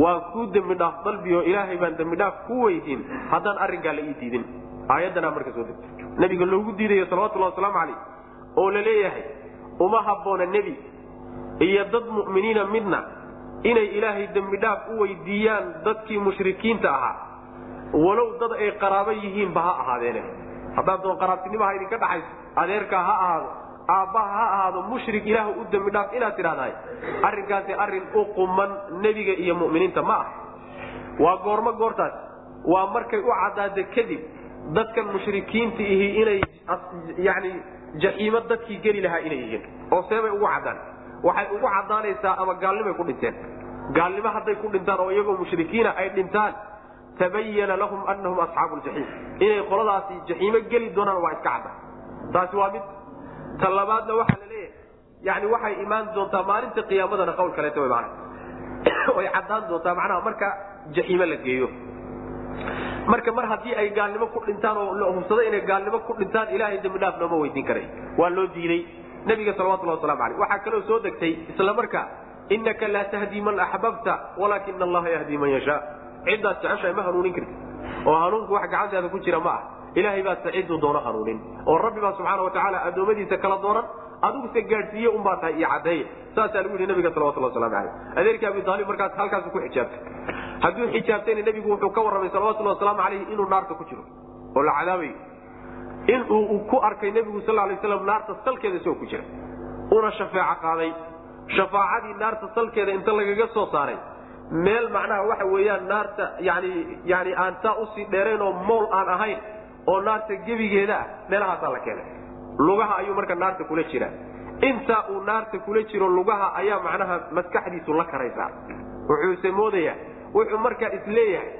Waan kuu dembi dhaaf dalbiyo ilaahay baan dembi dhaaf ku weydiin haddaan arrinkaa la ii diidin. Aayaddanaa marka soo degtay nebiga loogu diidayo salawatullahi wasalaamu caleyh oo la leeyahay uma habboona nebi iyo dad mu'miniina midna inay ilaahay dembi dhaaf u weydiiyaan dadkii mushrikiinta ahaa. Walow dad ay qaraabo yihiinba ha ahaadeene. Haddaad doon qaraabtinimaha idinka dhaxayso adeerkaa ha ahaado aabbaha ha ahaado mushrik ilaah u dembi dhaaf inaad tidhahdahay arrinkaasi arrin u quman nebiga iyo mu'miniinta ma ah waa goormo goortaas. Waa markay u caddaada kadib dadkan mushrikiinta ihi inay yani jaxiimo dadkii geli lahaa inay yihiin oo seebay ugu caddaan waxay ugu caddaanaysaa ama gaalnimay ku dhinteen. Gaalnimo hadday ku dhintaan oo iyagoo mushrikiina ay dhintaan tabayana lahum anahum asxaabu ljaxiim inay qoladaasi jaxiimo geli doonaan waa iska cadda. Taasi waa mid. Ta waxaa la leeyahay yani waxay imaan doontaa maalinta qiyaamadana qawl kaleeta macana way caddaan doontaa macnaha marka jaxiimo la geeyo. Marka mar haddii ay gaalnimo ku dhintaan oo la hubsado inay gaalnimo ku dhintaan ilaahay dembi dhaaf looma weydiin karay. Waa loo diiday nabiga salawatullah waslamu aleyh waxaa kaloo soo degtay isla marka inaka laa tahdii man axbabta walaakina allaha yahdi man yashaa ciddaad jeceshahay ma hanuunin karti oo hanuunku wax gacantaada ku jira ma ah. Ilaahay baad sacidduu doono hanuunin. Oo rabbi baa subxaana watacaala addoommadiisa kala dooran adiguse gaadhsiiye unbaa tahay iyo caddeeye saasaa lagu yidhi nabiga salawatullah waslamu aleyh adeerkii abi aalib markaas halkaasu ku xijaabtay. Hadduu xijaabtayna nebigu wuxuu ka warramay salawatullahi wasalaamu aleyhi inuu naarta ku jiro. Oo la cadaabayo in uu ku arkay nebigu sal lay slam naarta salkeeda isagoo ku jira. Una shafeeco qaaday. Shafaacadii naarta salkeeda inta lagaga soo saaray. Meel macnaha waxa weeyaan naarta yani yani aan saa u sii dheerayn oo mool aan ahayn oo naarta gebigeeda ah meelahaasaa la keenay. Lugaha ayuu marka naarta kula jiraa intaa uu naarta kula jiro lugaha ayaa macnaha maskaxdiisu la karaysaa. Wuxuuse moodayaa. Wuxuu markaa is leeyahay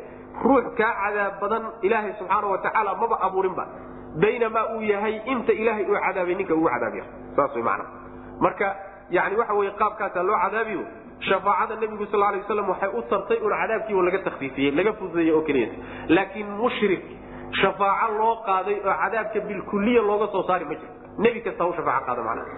ruux kaa cadaab badan ilaahay subxaana watacaala maba abuurinba baynamaa uu yahay inta ilaahay uu cadaabay ninka ugu cadaabiya saas way macnaha marka yani waxa weye qaabkaasaa loo cadaabiyo shafaacada nebigu sal lay waslam waxay u tartay un cadaabkii oo laga takfiifiyey laga fududeeyey oo keliya. Laakiin mushrik shafaaco loo qaaday oo cadaabka bilkuliya looga soo saari ma jiro. Nebi kasta u shafaaco qaada macnaha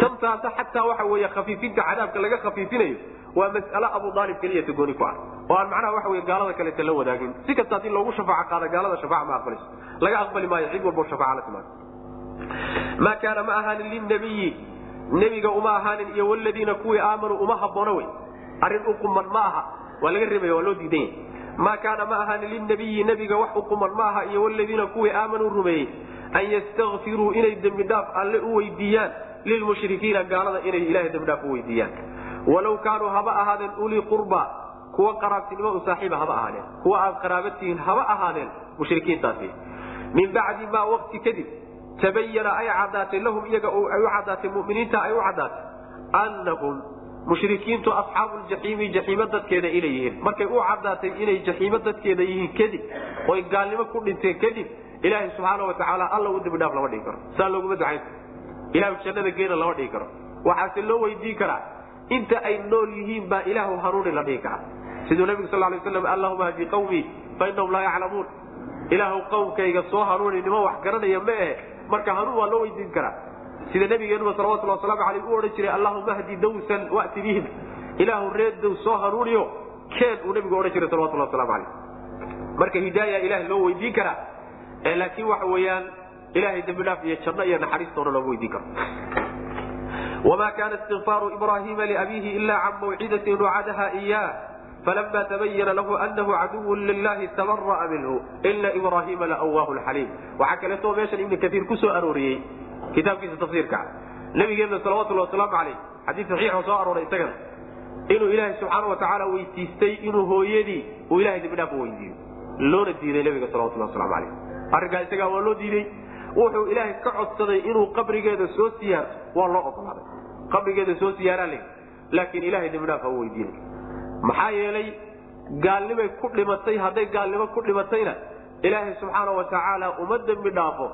tantaasa xataa waxa weeye khafiifinta cadaabka laga khafiifinayo waa mas'ale abu aalib keliyata gooni ku ah. Oo aan macnaha waxa wey gaalada kaleeta la wadaagin. Si kasta haddii loogu shafaaco qaada gaalada shafaaca ma aqbalayso laga aqbali maayo cid walbo shafaaca la timaado. Maa kaana ma ahaanin linabiyi nebiga uma ahaanin iyo waladiina kuwii aamanuu uma haboono wey. Arrin u quman ma aha. Waa laga reebaya waa loo diidan yahy maa kaana ma ahaanin linabiyi nebiga wax u quman ma aha iyo waladiina kuwii aamanuu rumeeyey. An yastakfiruu inay dembi dhaaf alle u weydiiyaan. Lilmushrikiina gaalada inay ilahay dembi dhaaf u weydiiyaan walow kaanuu haba ahaadeen ulii qurba kuwa qaraabtinimo u saaxiiba haba ahaadeen kuwa aad qaraabatihiin haba ahaadeen mushrikiintaasi. Min bacdi maa wakti kadib tabayana ay cadaatay lahum iyaga ay u cadaatay muminiinta ay u cadaatay annahum mushrikiintu asxaabu ljaxiimi jaxiimo dadkeeda inay yihiin. Markay u cadaatay inay jaxiimo dadkeeda yihiin kadib oy gaalnimo ku dhinteen kadib ilaahay subxaana watacaala alla u dembidhaaf lama dhigi karo. Saa looguma ducayn. Ilahu jannada geena lama dhigi karo. Waxaase loo weydiin karaa inta ay nool yihiin baa ilaahu hanuuni la dhihi karaa siduu nabigu sal lay slam allahuma hdi qawmii fa inahum laa yaclamuun. Ilaahu qowmkayga soo hanuuni nima wax garanaya ma ahe marka hanuun waa loo weydiin karaa. Sida nabigeenuba salawatulli wasalaamu aleyh u odhan jiray allahuma hdi dawsan wati bihim. Ilaahu reer dow soo hanuuniyo keen uu nabigu odhan jiray salawatulli waslamu aleyh marka hidaaya ilahay loo weydiin karaa laakiin waxa weeyaan ilahay dembidhaaf iyo janno iyo naxariistoona looma weydiin karo wma kana istikfaaru ibrahima liabiihi ila can mawcidatin wacadaha iya falama tabayana lahu anahu caduw lilahi tabara'a minhu ina ibrahima laawaahu xaliim waxaa kaleeto meeshan ibn kaiir ku soo arooriyey kitaabkiisa tafsiirka nabigeena salawatulhi wasalaamu aleyh xadii saxiixoo soo arooray isagana inuu ilaahay subxaana watacaala weydiistay inuu hooyadii uu ilahay dembidhaaf u weydiiyo loona diiday nabiga salawatulhi waslamu aleyh arrinkaa isagaa waa loo diiday wuxuu ilaahay ka codsaday inuu qabrigeeda soo siyaarto waa loo ogolaaday qabrigeeda soo siyaaraa le laakiin ilahay dembidhaaf ha u maxaa yeelay gaalnimay ku dhimatay hadday gaalnimo ku dhimatayna ilaahay subxaana wa tacaala uma dembi dhaafo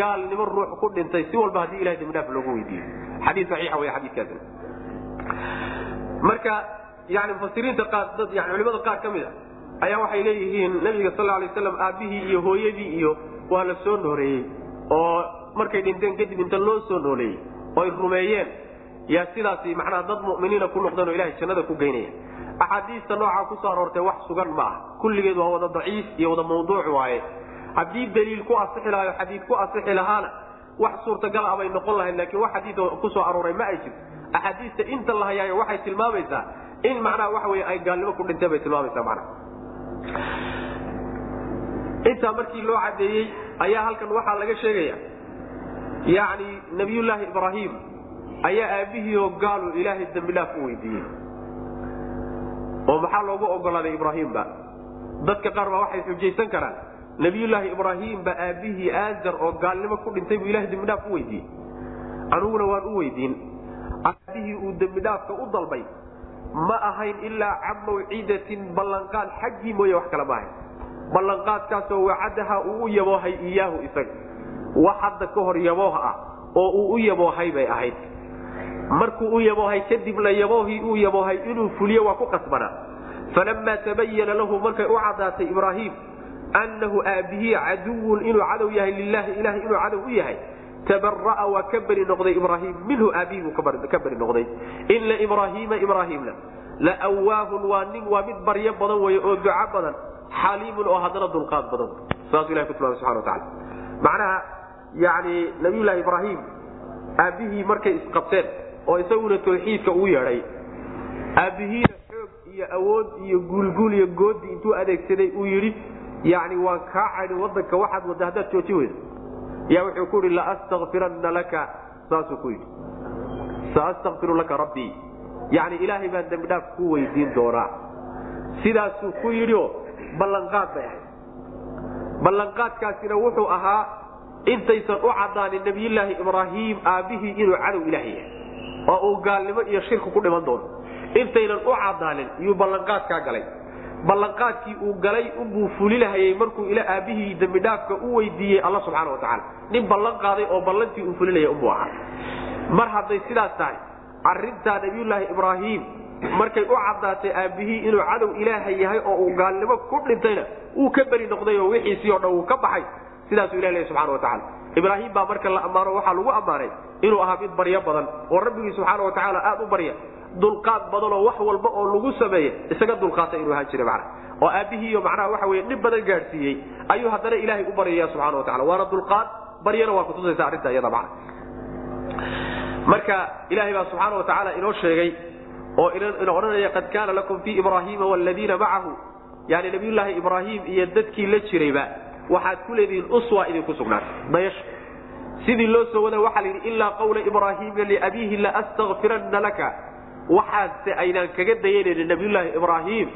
gaalnimo ruux ku dhintay si walba haddii ilahay dembi dhaaf loogu weydiiyo xadii saxiixa wey xadiikaasina marka yani mufasiriinta qaar dad yani culimada qaar ka mid a ayaa waxay leeyihiin nabiga sal alay waslam aabbihii iyo hooyadii iyo waa la soo nooreeyey oo markay dhinteen kadib inta loo soo nooleeyey oo ay rumeeyeen yaa sidaasi macnaha dad mu'miniina ku noqdeen oo ilahay jannada ku geynaya. Axaadiista noocaa ku soo aroortay wax sugan ma ah kulligeed waa wada daciif iyo wada mawduuc waaye. Haddii daliil ku asixi lahayo xadiid ku asixi lahaana wax suurtagal ah bay noqon lahayd laakiin wax xadiid ku soo arooray ma ay jirto. Axaadiista inta la hayaayo waxay tilmaamaysaa in macnaha waxa wey ay gaalnimo ku dhinteen bay tilmaamaysaa macnaha. Intaa markii loo cadeeyey ayaa halkan waxaa laga sheegaya. Yacni nabiyullaahi ibraahim ayaa aabbihiioo gaalu ilaahay dembi dhaaf u weydiiyey. Oo maxaa loogu ogolaaday ibraahimba dadka qaar baa waxay xujaysan karaan nabiyullaahi ibraahim ba aabbihii aazar oo gaalnimo ku dhintay buu ilahay dembidhaaf u weydiiyey. Aniguna waan u weydiin aabbihii uu dembidhaafka u dalbay ma ahayn ilaa can mawcidatin ballanqaad xaggii mooye wax kale ahayn ballanqaadkaasoo wacadaha uu u yaboohay iyaahu isaga. Wax hadda ka hor yabooh ah oo uu u yaboohay bay ahayd. Markuu u yaboohay kadibna yaboohii uu yaboohay inuu fuliyo waa ku qasbanaa falamaa tabayana lahu markay u cadaatay ibraahim annahu aabihii caduwun inuu cadow yahay lilahi ilahay inuu cadow u yahay tabara'a waa ka beri noqday ibraahim. Minhu aabihii buu ka beri noqday. Ina ibraahiima ibraahimna la waahun waa nin waa mid baryo badan wey oo duco badan xaliimun oo haddana dulqaad badan. Saasuu ilahi ku tilmamay subxana wataala macnaha yani nabiyullaahi ibraahim aabbihii markay isqabteen oo isaguna tawxiidka uu yeedhay aabbihiina xoog iyo awood iyo guulguul iyo goodi intuu adeegsaday uu yidhi yani waan kaa cadhin wadanka waxaad wadda haddaad joojin weydo yaa wuxuu ku yidhi laastakfiranna laka saasuu ku yidhi. Saastakfiru laka rabbii. Yani ilaahay baan dembi dhaaf ku weydiin doonaa. Sidaasuu ku yidhio ballanqaad bay ahayd. Ballanqaadkaasina wuxuu ahaa intaysan u cadaanin nabiyulaahi ibraahim aabbihii inuu cadow ilaaha yahay oo uu gaalnimo iyo shirku ku dhiman doono. Intaynan u cadaanin yuu ballanqaadkaa galay. Ballanqaadkii uu galay unbuu fulilahayay markuu ila aabbihii dembidhaafka u weydiiyey alla subxaana watacaala nin ballan qaaday oo ballantii uu fulinaya unbuu ahaa. Mar hadday sidaas tahay arintaa nabiyulaahi ibraahim markay u cadaatay aabbihii inuu cadow ilaaha yahay oo uu gaalnimo ku dhintayna uu ka beri noqday oo wixiisii o dhan uu ka baxay sidaasuu ilah lehy subxana watacaala ibraahim baa marka la ammaano waxaa lagu ammaanay inuu ahaa mid baryo badan oo rabbigii subxaana watacaala aad u barya dulqaad badanoo wax walba oo lagu sameeye isaga dulqaata inuu ahaan jira mana oo aabbihiiyo macnaha waxa wey dhib badan gaadhsiiyey ayuu haddana ilaahay u baryaya subxana watacala waana dulqaad baryana waa kutusaysa arrinta iyada mana marka ilaahay baa subxaana watacaala inoo sheegay oo ina odhanaya qad kaana lakum fii ibraahiima wladiina macahu. Yani nabiyulaahi ibraahim iyo dadkii la jirayba waxaad ku leedihiin uswa idinku sugnaatay. Dayasho sidii loo soo wada waxaa la yidhi ilaa qawla ibraahiima liabiihi laastakfiranna laka. Waxaase aynaan kaga dayanaynin nabiyulaahi ibraahim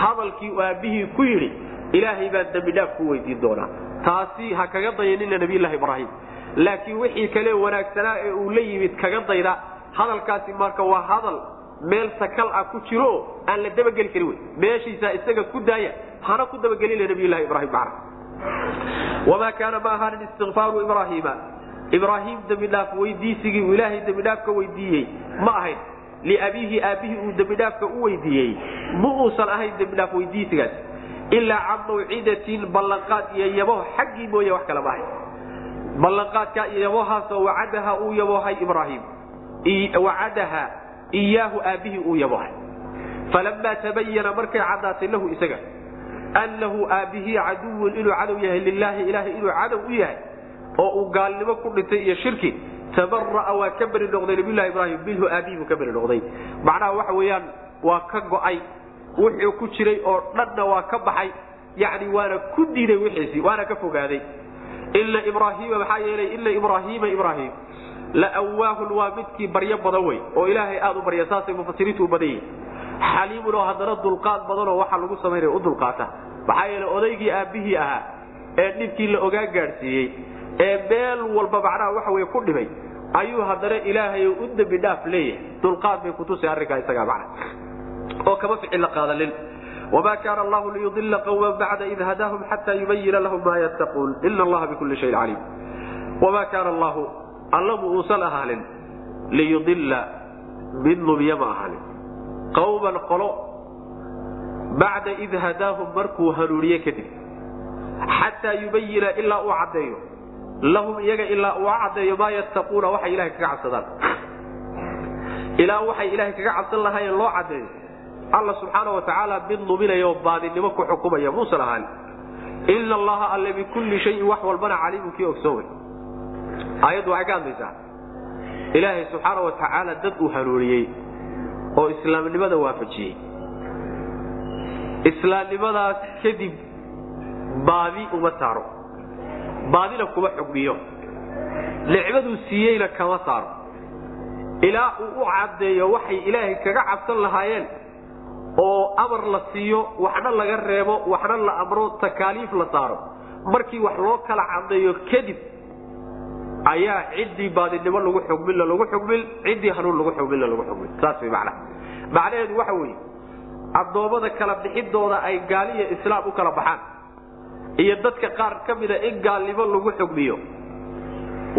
hadalkii aabbihii ku yidhi ilaahay baan dembidhaaf ku weydiin doonaa. Taasi ha kaga dayanina nabiyulaahi ibraahim laakiin wixii kale wanaagsanaa ee uu la yimid kaga dayda hadalkaasi marka waa hadal meel sakal ah ku jiro aan la dabageli karin wey meeshiisaa isaga ku daaya hana ku dabagelina nabiyulahi ibrahim macna wamaa kaana ma ahaanin istikfaaru ibraahiima ibraahim dembidhaaf weydiisigii uu ilaahay dembidhaafka weydiiyey ma ahayn. Liabiihi aabbihii uu dembidhaafka u weydiiyey ma uusan ahayn dembidhaaf weydiisigaas. Ilaa can mawcidatin ballanqaad iyo yaboh xaggii mooye wax kale ma ahayn. Ballanqaadka iyo yabohaasoo wacadaha uu yaboohay ibraahim. Wacadaha iyaahu aabbihii uu yaboohay falamaa tabayana markay cadaatay lahu isaga annahu aabbihii caduwun inuu cadow yahay lilaahi ilaahay inuu cadow u yahay oo uu gaalnimo ku dhintay iyo shirki tabara'a waa ka beri noqday nabiyulahi ibraahim minhu aabbihii buu ka beri noqday. Macnaha waxa weeyaan waa ka go'ay wuxuu ku jiray oo dhanna waa ka baxay yani waana ku diiday wixiisii waana ka fogaaday. Ila ibraahiima maxaa yeelay ila ibraahiima ibraahim lawaahun waa midkii baryo badan wey oo ilaahay aad u barya saasay mufasiriintu u badan yihiin xaliimun oo haddana dulqaad badanoo waxa lagu samaynaya u dulqaata. Maxaa yeele odaygii aabbihii ahaa ee dhibkii la ogaa gaadhsiiyey ee meel walba macnaha waxa wey ku dhibay ayuu haddana ilaahay u dembi dhaaf leeyahay. Dulqaad bay kutusay arrinkaa isagaa macna. Oo kama ficil la qaadanin wma kana allahu liyudila qwma bacda id hadaahum xata yubayina lahum ma yattaquun ina allaha bikuli shayin caliim. Wma kaana allahu allamu uusan ahaanin liyudila mid lumiya ma ahaanin qawman qolo. Bacda id hadaahum markuu hanuuniye kadib. Xataa yubayina ilaa uu caddeeyo. Lahum iyaga ilaa uu caddeeyo maa yattaquuna waxay ilahay kaga cabsadaan. Ilaa waxay ilahay kaga cabsan lahaayeen loo caddeeyo. Alla subxaana wa tacaala mid luminaya oo baadinimo ku xukumaya muusan ahaan ina allaha alle bikulli shayin wax walbana caliimun kii ogsoon wey aayaddu waxay ka hadlaysaa ilaahay subxaana wa tacaala dad uu hanuuniyey oo islaamnimada waafajiyey. Islaamnimadaas kadib baadi uma saaro baadina kuma xugmiyo nicmaduu siiyeyna kama saaro. Ilaa uu u caddeeyo waxay ilaahay kaga cabsan lahaayeen oo amar la siiyo waxna laga reebo waxna la amro takaaliif la saaro. Markii wax loo kala caddeeyo kadib ayaa ciddii baadinimo lagu xugmilla lagu xugmil ciddii hanuun lagu xugmilla lagu xugmil saas macnaha. Macnaheedu waxa weeye addoommada kala bixidooda ay gaaliya islaam u kala baxaan iyo dadka qaar ka mida in gaalnimo lagu xugmiyo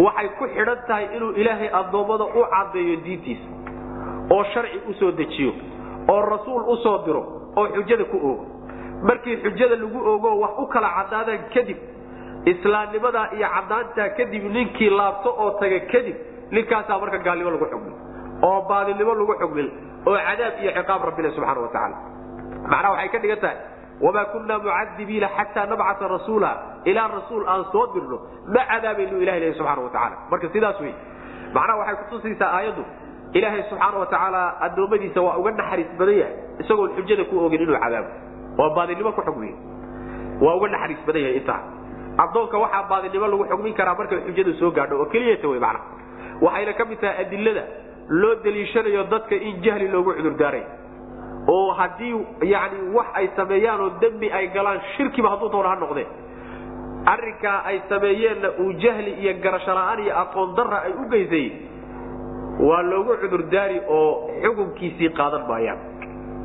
waxay ku xidhan tahay inuu ilaahay addoommada u caddeeyo diintiisa oo sharci u soo dejiyo oo rasuul u soo diro oo xujada ku oogo. Markii xujada lagu oogo wax u kala caddaadaan kadib islaamnimadaa iyo caddaantaa kadib ninkii laabto oo taga kadib ninkaasaa marka gaalnimo lagu xugmil oo baadinimo lagu xugmil oo cadaab iyo ciqaab rabbina subxaana wa tacaala. Macnaha waxay ka dhigan tahay wamaa kunaa mucadibiina xataa nabcata rasuula ilaa rasuul aan soo dirno ma cadaabaynu ilah ilahi subxana wa tacaala. Marka sidaas wey macnaha waxay kutusaysaa aayaddu ilaahay subxaana wa tacaala addoommadiisa waa uga naxariis badan yahay isagoon xujada ku ogin inuu cadaabo oo baadinimo ku xugmiyo waa uga naxariis badan yahay intaa addoonka waxaa baadinimo lagu xugmin karaa markay xujadu soo gaadho oo keliyata wey macnaha waxayna ka mid tahay adilada loo daliishanayo dadka in jahli loogu cudurdaaray oo haddii yani wax ay sameeyaan oo dembi ay galaan shirkiba hadduu doona ha noqdee arrinkaa ay sameeyeenna uu jahli iyo garasho la'aan iyo aqoon darra ay u geysay waa loogu cudurdaari oo xukunkiisii qaadan maayaan.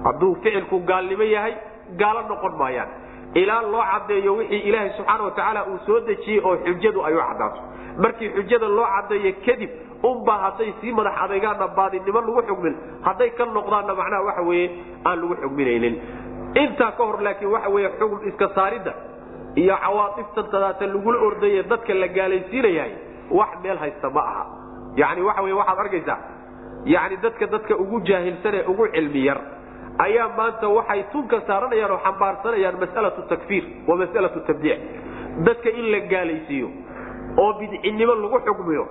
Hadduu ficilku gaalnimo yahay gaalo noqon maayaan ilaa loo caddeeyo wixii ilaahay subxaana wa tacaala uu soo dejiyey oo xujadu ay u caddaato. Markii xujada loo caddeeyo kadib unbaa hadday sii madax adaygaanna baadinimo lagu xugmin. Hadday ka noqdaanna macnaha waxa weeye aan lagu xugminaynin. Intaa ka hor laakiin waxa weeye xugum iska saaridda iyo cawaatiftan tadaata lagula ordaye dadka la gaalaysiinayahay wax meel haysta ma aha. Yani waxa wey waxaad arkaysaa yani dadka dadka ugu jaahilsan ee ugu cilmi yar ayaa maanta waxay tunka saaranayaan oo xambaarsanayaan masalatu takfiir wa masalatu tabdiic. Dadka in la gaalaysiiyo oo bidcinimo lagu xukmiyo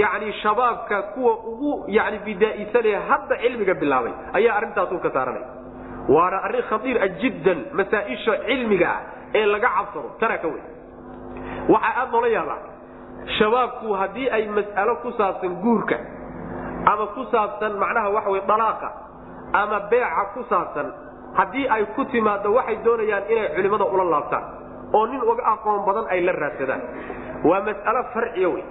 yani shabaabka kuwa ugu yani bidaa'isanee hadda cilmiga bilaabay ayaa arrintaas tunka saaranaya. Waana arrin khatiira jiddan masaaisha cilmiga ah ee laga cabsano tanaa ka wey waxaa aad noola yaabaa shabaabku haddii ay mas'alo ku saabsan guurka ama ku saabsan macnaha waxa wey dalaaqa ama beeca ku saabsan haddii ay ku timaado waxay doonayaan inay culimmada ula laabtaan oo nin uga aqoon badan ay la raadsadaan. Waa mas'alo farciya wey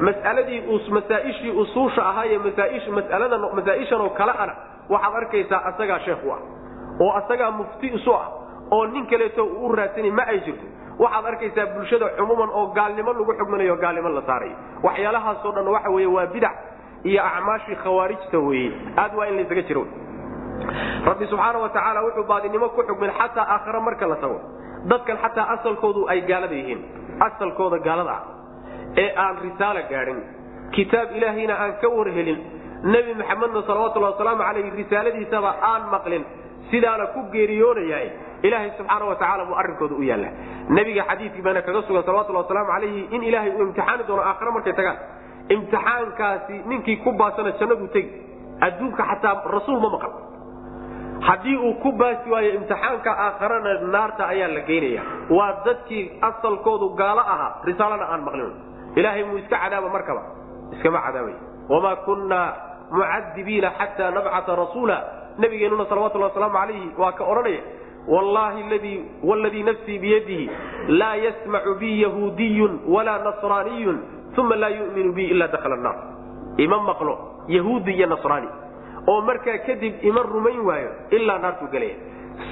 mas'aladii masaaishii usuusha ahaa iyo masalada masaaishan oo kale ana waxaad arkaysaa asagaa sheekh u ah oo asagaa mufti isu ah oo nin kaleeto uu u raadsani ma ay jirto. Waxaad arkaysaa bulshada cumuuman oo gaalnimo lagu xugminayo gaalnimo la saarayo waxyaalahaasoo dhan waxa weye waa bidac iyo acmaashii khawaarijta weye aad waa in laysaga jiro rabbi subxaana wa tacaala wuxuu baadinimo ku xugmin xataa aakhare marka la tago. Dadkan xataa asalkoodu ay gaalada yihiin. Asalkooda gaalada ah ee aan risaalo gaadhin kitaab ilaahayna aan ka warhelin. Nebi maxamedna salawatullahi wasalaamu calayh risaaladiisaba aan maqlin. Sidaana ku geeriyoonayahay ilaahay subxaana wa tacala buu arrinkooda u yaalla nebiga xadiidkii baana kaga sugan salawatullahi wasalaamu calayhi in ilaahay uu imtixaani doono aakhare markay tagaan. Imtixaankaasi ninkii ku baasana jannaduu tegi. Adduunka xataa rasuul ma maqal haddii uu ku baasi waayo imtixaanka aakharana naarta ayaa la geynaya waa dadkii asalkoodu gaalo ahaa risaalana aan maqlin. Ilaahay muu iska cadaaba markaba? Iskama cadaabay. Wamaa kunnaa mucadibiina xataa nabcata rasuula. Nabigeenuna salawatulhi wasalaamu calayhi waa ka odhanaya wallahi wladii nafsii biyadihi laa yasmacu bi yahuudiyun walaa nasraaniyun uma laa yuminu bi ila dakhala naar ima maqlo yahuudi iyo nasraani oo markaa kadib ima rumayn waayo ilaa naartuu gelaya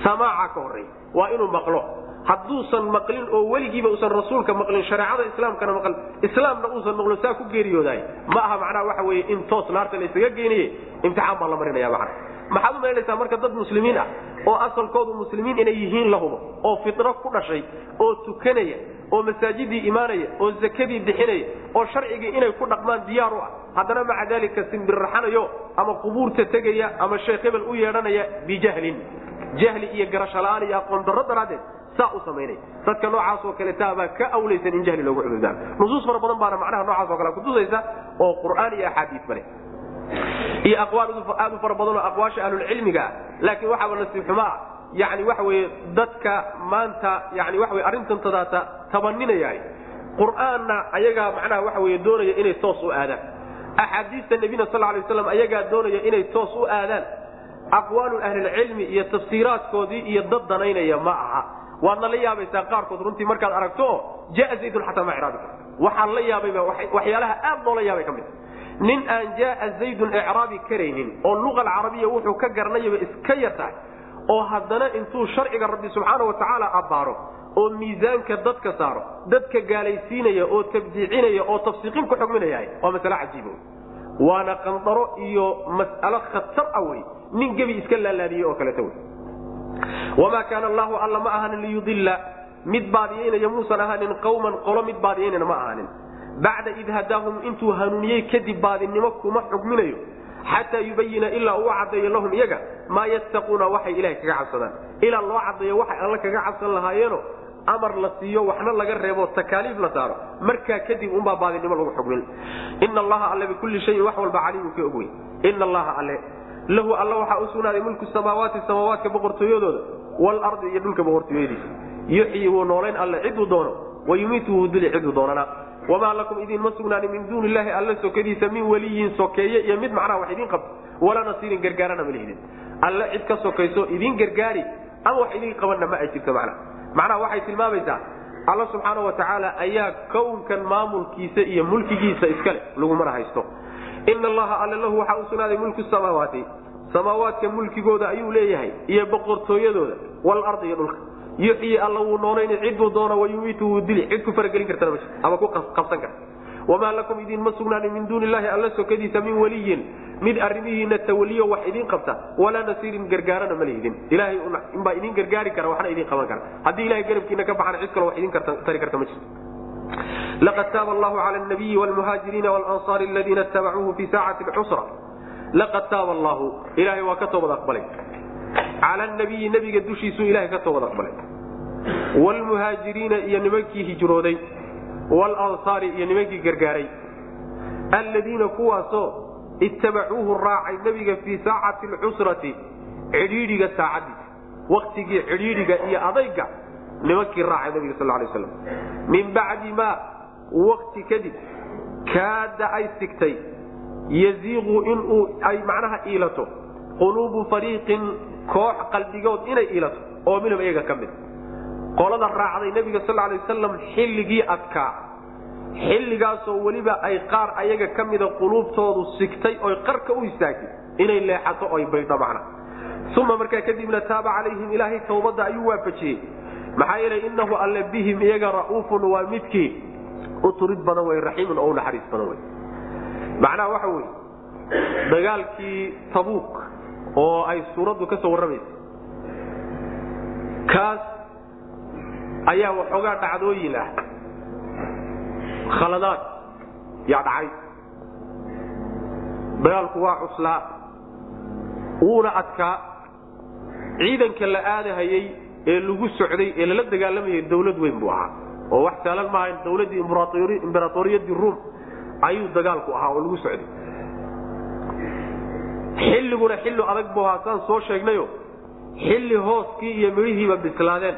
samaaca ka horreeya waa inuu maqlo. Hadduusan maqlin oo weligiiba usan rasuulka maqlin shareecada islaamkana maqlin islaamna uusan maqlo saa ku geeriyoodaay ma aha macnaha waxa weye in toos naarta la isaga geynaye imtixaan baa la marinaya macna maxaad u malaynaysaa marka dad muslimiin ah oo asalkoodu muslimiin inay yihiin la hubo oo fitro ku dhashay oo tukanaya oo masaajidii imaanaya oo zakadii bixinaya oo sharcigii inay ku dhaqmaan diyaar u ah haddana maca daalika simbirraxanayo ama qubuurta tegaya ama sheekh hebel u yeedhanaya bijahlin. Jahli iyo garasho la'aan iyo aqoon darro daraaddeed saa u samaynaya. Dadka noocaas oo kale taabaa ka awlaysan in jahli loogu cudurdaa nusuus fara badan baana macnaha noocaas oo kale kutusaysa oo qur'aan iyo axaadiis bale iyo aad u fara badan oo aqwaasha ahlulcilmiga ah laakiin waxaaba nasiib xumo ah yani waxa weye dadka maanta yani waxa wey arrintan tadaata tabaninaya qur'aanna ayagaa macnaha waxa wey doonaya inay toos u aadaan. Axaadiista nebina sal lay waslam ayagaa doonaya inay toos u aadaan. Aqwaalu ahlilcilmi iyo tafsiiraadkoodii iyo dad danaynaya ma aha. Waadna la yaabaysaa qaarkood runtii markaad aragto jaa zaydun xataa ma icraabi karto waxaan la yaabayba waxyaalaha aad loola yaabay ka mid nin aan jaaa zaydun icraabi karaynin oo luqa alcarabiya wuxuu ka garanayaba iska yar tahay oo haddana intuu sharciga rabbi subxaana wa tacaala abbaaro oo miisaanka dadka saaro dadka gaalaysiinaya oo tabdiicinaya oo tafsiiqin ku xugminaya waa masale cajiiba waana qandaro iyo mas'alo khatar ah wey nin gebi iska laalaadiyey oo kaleeta wey wamaa kaana allahu alla ma ahaanin liyudilla mid baadiyaynaya muusan ahaanin qawman qolo mid baadiyaynana ma ahaanin bacda id hadaahum intuu hanuuniyey kadib baadinimo kuma xugminayo xataa yubayina ilaa uu caddeeyo lahum iyaga maa yattaquuna waxay ilahay kaga cabsadaan. Ilaa loo caddeeyo waxay alla kaga cabsan lahaayeeno amar la siiyo waxna laga reebo takaaliif la saaro. Markaa kadib unbaa baadinimo lagu xugmin ina allaha alle bikulli shayin wax walba caliimu ka ogwey ina allaha alle lahu alla waxaa u sugnaaday mulku samaawaati samaawaadka boqortooyadooda waalardi iyo dhulka boqortooyadiisa. Yuxyi wuu noolayn alle ciduu doono wayumiitu wuu dili ciduu doonana wamaa lakum idinma sugnaanin min duuni illaahi alla sokadiisa min weliyin sokeeye iyo mid macnaha wax idiin qabto walaa nasiirin gargaarana ma lihidin alle cid ka sokayso idiin gargaari ama wax idiin qabanna ma ay jirto macnaha macnaha waxay tilmaamaysaa alla subxaana wa ayaa kownkan maamulkiisa iyo mulkigiisa iskale lagumana haysto ina allaha alle lahu waxaa u sugnaaday mulku samaawaati samaawaadka mulkigooda ayuu leeyahay iyo boqortooyadooda walardi iyo dhulka yuxyi alla wuu noolayni ciduu doono wayumiitu wuu dili cid ku faragelin kartana ma ama ku qabsan karta wamaa lakum idinma sugnaanin min duuni illahi alla sokadiisa min weliyin mid arrimihiina tawaliyo wax idiin qabta walaa nasiirin gargaarana ma lihidin ilahay inbaa idin gargaari kara waxna idin qaban kara. Haddii ilahay garabkiina ka baxana cid kaloo wax idin tari karta ma jirto laqad taaba allahu cala nabiyi wlmuhaajiriina walansaari aladiina itabacuuhu fi saacati lcusra laqad taaba allahu ilahay waa ka toobad aqbalay cala nabiyi nebiga dushiisuu ilahay ka toobad aqbalay wlmuhaajiriina iyo nimankii hijrooday walansaari iyo nimankii gargaaray alladiina kuwaasoo ittabacuuhu raacay nebiga fii saacati lcusrati cidhiidhiga saacadiisa waktigii cidhiidhiga iyo adayga nimankii raacay nabiga sal lay slam min bacdi maa wakti kadib kaada ay sigtay yaziiqu inuu ay macnaha iilato quluubu fariiqin koox qalbigood inay iilato oo minhum iyaga ka mid. Qolada raacday nebiga sal lay wasalam xilligii adkaa. Xilligaasoo weliba ay qaar ayaga ka mida quluubtoodu sigtay oy qarka u istaagtay inay leexato oy baydho macna. Uma markaa kadibna taaba calayhim ilaahay tawbadda ayuu waafajiyey. Maxaa yeelay innahu alle bihim iyaga ra'uufun waa midkii u turid badan wey raxiimun oo u naxariis badan wey macnaha waxa weye dagaalkii tabuuk oo ay suuraddu ka soo warramaysa. Kaas ayaa waxoogaa dhacdooyin ah khaladaad yaa dhacay. Dagaalku waa cuslaa. Wuuna adkaa. Ciidanka la aadahayey ee lagu socday ee lala dagaalamayay dawlad weyn buu ahaa. Oo wax saalan maaha dawladdii imberatoriyadii ruum ayuu dagaalku ahaa oo lagu socday xilliguna xilli adag buu ahaa soo sheegnayo. Xilli hooskii iyo midhihiiba bislaadeen.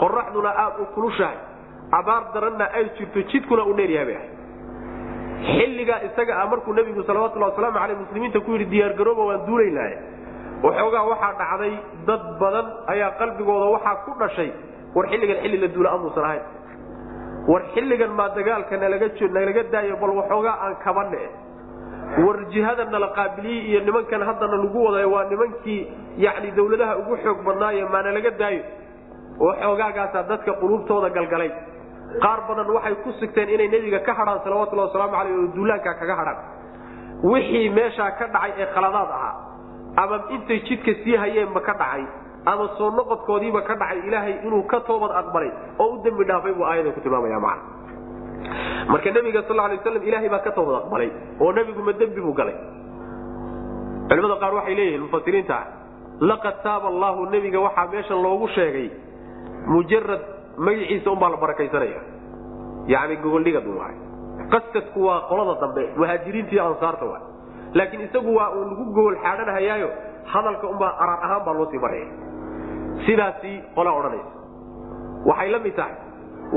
Qoraxduna aad u kulushahay. Abaar daranna ay jirto jidkuna u dheeryahay xilligaa isaga ah markuu nebigu salawatulli wasalaamu aleyh muslimiinta ku yidhi diyaargarooba waan duulaynahay waxoogaa waxaa dhacday dad badan ayaa qalbigooda waxaa ku dhashay war xilligan xilli la duula amuusan ahayn. War xilligan maa dagaalka nalaga nalaga daayo bal waxoogaa aan kabane war jihadana la qaabiliyey iyo nimankan haddana lagu wadayo waa nimankii yani dawladaha ugu xoog badnaaye maana laga daayo oo xoogaagaasaa dadka quluubtooda galgalay. Qaar badan waxay ku sigteen inay nebiga ka hadhaan salawatullahi wasalaamu caleyh oo duulaankaa kaga hadhaan. Wixii meeshaa ka dhacay ee khaladaad ahaa ama intay jidka sii hayeenba ka dhacay ama soo noqodkoodiiba ka dhacay ilaahay inuu ka toobad aqbalay oo u dembi dhaafay buu aayada ku tilmaamaya macna marka nebiga sal lay waslam ilaahay baa ka toobad aqbalay oo nebiguma dembi buu galay. Culimada qaar waxay leeyihiin mufasiriinta laqad taaba allahu nebiga waxaa meeshan loogu sheegay mujarad magaciisa unbaa la barakaysanaya. Yani gogoldhigad waay qaskasku waa qolada dambe muhaajiriinta iyo ansaarta waay laakiin isagu waa uu lagu gogol xaadhanhayaayo hadalka unbaa araar ahaan baa loo sii maraya. Sidaasi qolaa odhanaysa. Waxay la mid tahay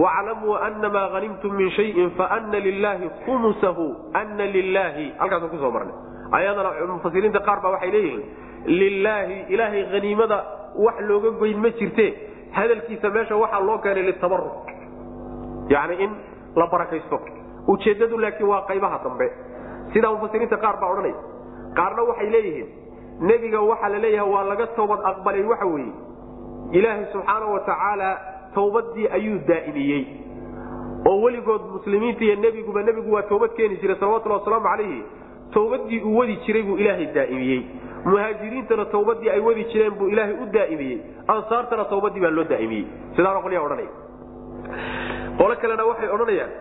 waclamuu anamaa hanimtum min shayin faana lilaahi khumusahu ana lilaahi halkaasa ku soo marnay ayadana mufasiriinta qaar baa waxay leeyihiin lilaahi ilaahay haniimada wax looga goyn ma jirte hadalkiisa meesha waxaa loo keenay litabaruk yani in la barakaysto ujeedadu laakiin waa qaybaha dambe sidaa mufasiriinta qaar baa odhanaya qaarna waxay leeyihiin nebiga waxaa la leeyahay waa laga toobad aqbalay waxa weeye ilaahay subxaana wa tacaala tawbadii ayuu daa'imiyey. Oo weligood muslimiinta iyo nebiguba nebigu waa toobad keeni jiray salawatulhi wasalaamu calayhi. Tawbadii uu wadi jiray buu ilaahay daa'imiyey. Muhaajiriintana tawbadii ay wadi jireen buu ilaahay u daa'imiyey. Ansaartana tawbadii baa loo daa'imiyey. Sidaana qolyaa odhanaya. Qolo kalena waxay odhanayaan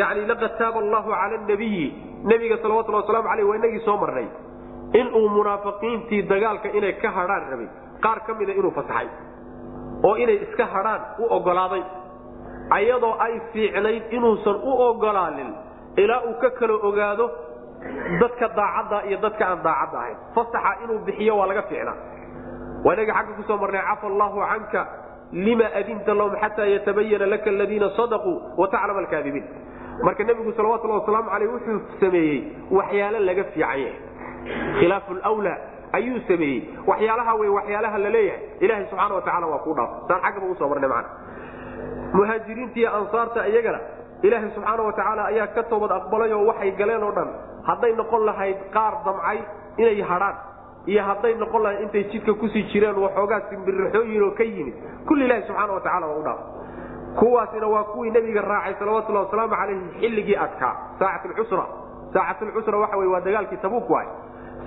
yani laqad taaba allahu cala nabiyi nebiga salawatulhi waslamu aleyh waa inagii soo marnay. Inuu munaafiqiintii dagaalka inay ka hadhaan rabay qaar ka mida inuu fasaxay oo inay iska hadhaan u ogolaaday ayadoo ay fiicnayd inuusan u ogolaanin ilaa uu ka kala ogaado dadka daacadda iyo dadka aan daacadda ahayn. Fasaxa inuu bixiyo waa laga fiicnaa. Waa inagii xagga ku soo marnay cafa allahu canka lima adinta lahum xataa yatabayana laka aladiina sadaquu wataclam alkaadibiin marka nebigu salawatulhi wasalaamu aleyh wuxuu sameeyey waxyaalo laga fiicanye khilaafu lwlaa ayuu sameeyey. Waxyaalaha wey waxyaalaha la leeyahay. Ilaha subxaana watacala waa kuu dhaaf. Saan xaggaba u soo marnay macana muhaajiriinta iyo ansaarta iyagana ilaahay subxaana watacaala ayaa ka toobad aqbalay oo waxay galeen oo dhan hadday noqon lahayd qaar damcay inay hadhaan iyo hadday noqon lahayd intay jidka ku sii jireen waxoogaa simbirixooyin oo ka yimid. Kulli ilahi subxaana watacala waa u dhaaf. Kuwaasina waa kuwii nebiga raacay salawatullahi wasalaamu calayhi xilligii adkaa saacatulcusra saacatulcusra waxa wey waa dagaalkii tabuuk waay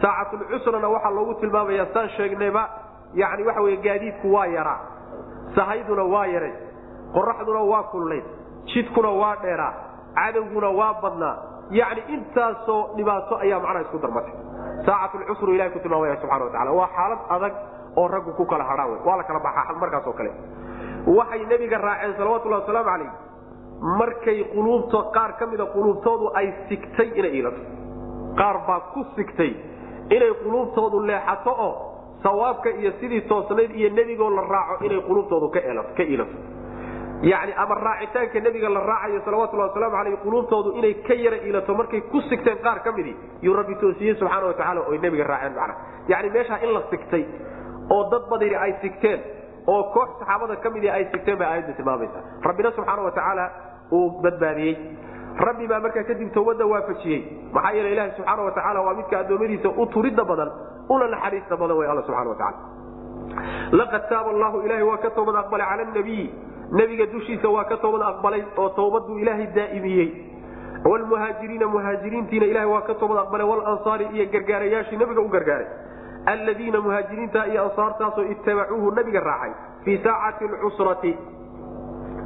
saacatulcusrana waxaa loogu tilmaamaya saan sheegnayba yani waxa wey gaadiidku waa yaraa sahayduna waa yaray qoraxduna waa kulnayd jidkuna waa dheeraa cadowguna waa badnaa yani intaasoo dhibaato ayaa macnaha isku darmatay saacatulcusru ilahay ku tilmaamaya subxana watacala waa xaalad adag oo raggu ku kala hadhaan wey waa la kala baxaa markaas kale. Waxay nebiga raaceen salawatullahi wasalaamu calayh markay quluubto qaar ka mida quluubtoodu ay sigtay inay iilato. Qaar baa ku sigtay inay quluubtoodu leexato oo sawaabka iyo sidii toosnayd iyo nebigoo la raaco inay quluubtoodu ka iilato. Yani ama raacitaanka nebiga la raacayo salawatullahi wasalaamu aleyh quluubtoodu inay ka yara iilato markay ku sigteen qaar ka midii yuu rabbi toosiyey subxaana watacala oy nebiga raaceen macna. Yani meeshaa in la sigtay oo dad badini ay sigteen oo koox saxaabada ka midii ay sigteen bay aayadda tilmaamaysa rabbina subxaana watacaala uu badbaadiyey rabbi baa markaa kadib tawbadda waafajiyey. Maxaa yeele ilahi subxaana watacaala waa midka addoommadiisa u turidda badan una naxariista badan way alla subxana watacala laqad taaba allahu ilahay waa ka toobad aqbalay cala nabiyi nebiga dushiisa waa ka toobad aqbalay oo tawbaduu ilaahay daa'imiyey. Wlmuhaajiriina muhaajiriintiina ilahay waa ka toobad aqbalay walansaari iyo gargaarayaashii nebiga u gargaaray. Aladiina muhaajiriinta iyo ansaartaasoo ittabacuuhu nabiga raacay fii saacati lcusrati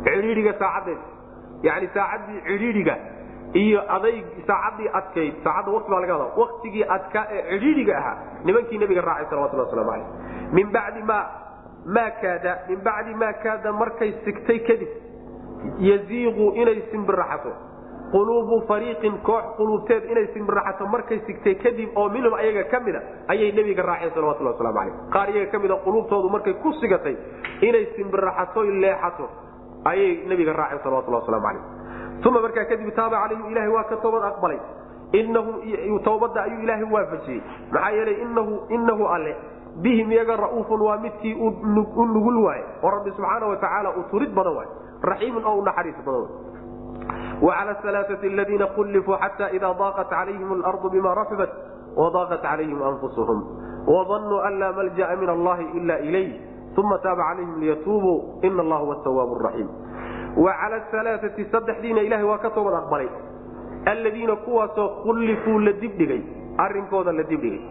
cidhiidhiga saacadeed yani saacadii cidhiidhiga iyo adayg saacadii adkayd saacadda wati baa laga hada waktigii adkaa ee cidhiidhiga ahaa nimankii nabiga raacay salawatullah waslamu aleyh min bacdi ma maa kaada min bacdi maa kaada markay sigtay kadib yaziiqu inay simbiraxato quluubu fariiqin koox quluubteed inay simbiraxato markay sigtay kadib oo minhum ayaga ka mida ayay nebiga raaceen salawatullah waslamu aleyh qaar iyaga ka mida quluubtoodu markay ku sigatay inay simbiraxato leexato ayay nebiga raaceen salawatullah waslamu aleyh uma markaa kadib taaba calayhim ilahay waa ka toobad aqbalay. Inahu tawbadda ayuu ilaahay waafajiyey. Maxaa yeelay inahu inahu alle bihim iyaga ra'uufun waa midkii u nugul waaye oo rabbi subxaana watacaala u turid badan waay raxiimun oo u naxariis badan way wacala alaaai aladiina kullifuu xata ida daaqat calayhim alardu bima raxubat wadaaqat calayhim anfusuhum. Wadanuu an laa malja'a min allahi ila ilayh uma taaba calayhim liyatuubuu ina allaha huwa tawaabu raxiim wacala alaaai saddexdiina ilahay waa ka toobad aqbalay alladiina kuwaasoo kullifuu la dibdhigay arrinkooda la dibdhigay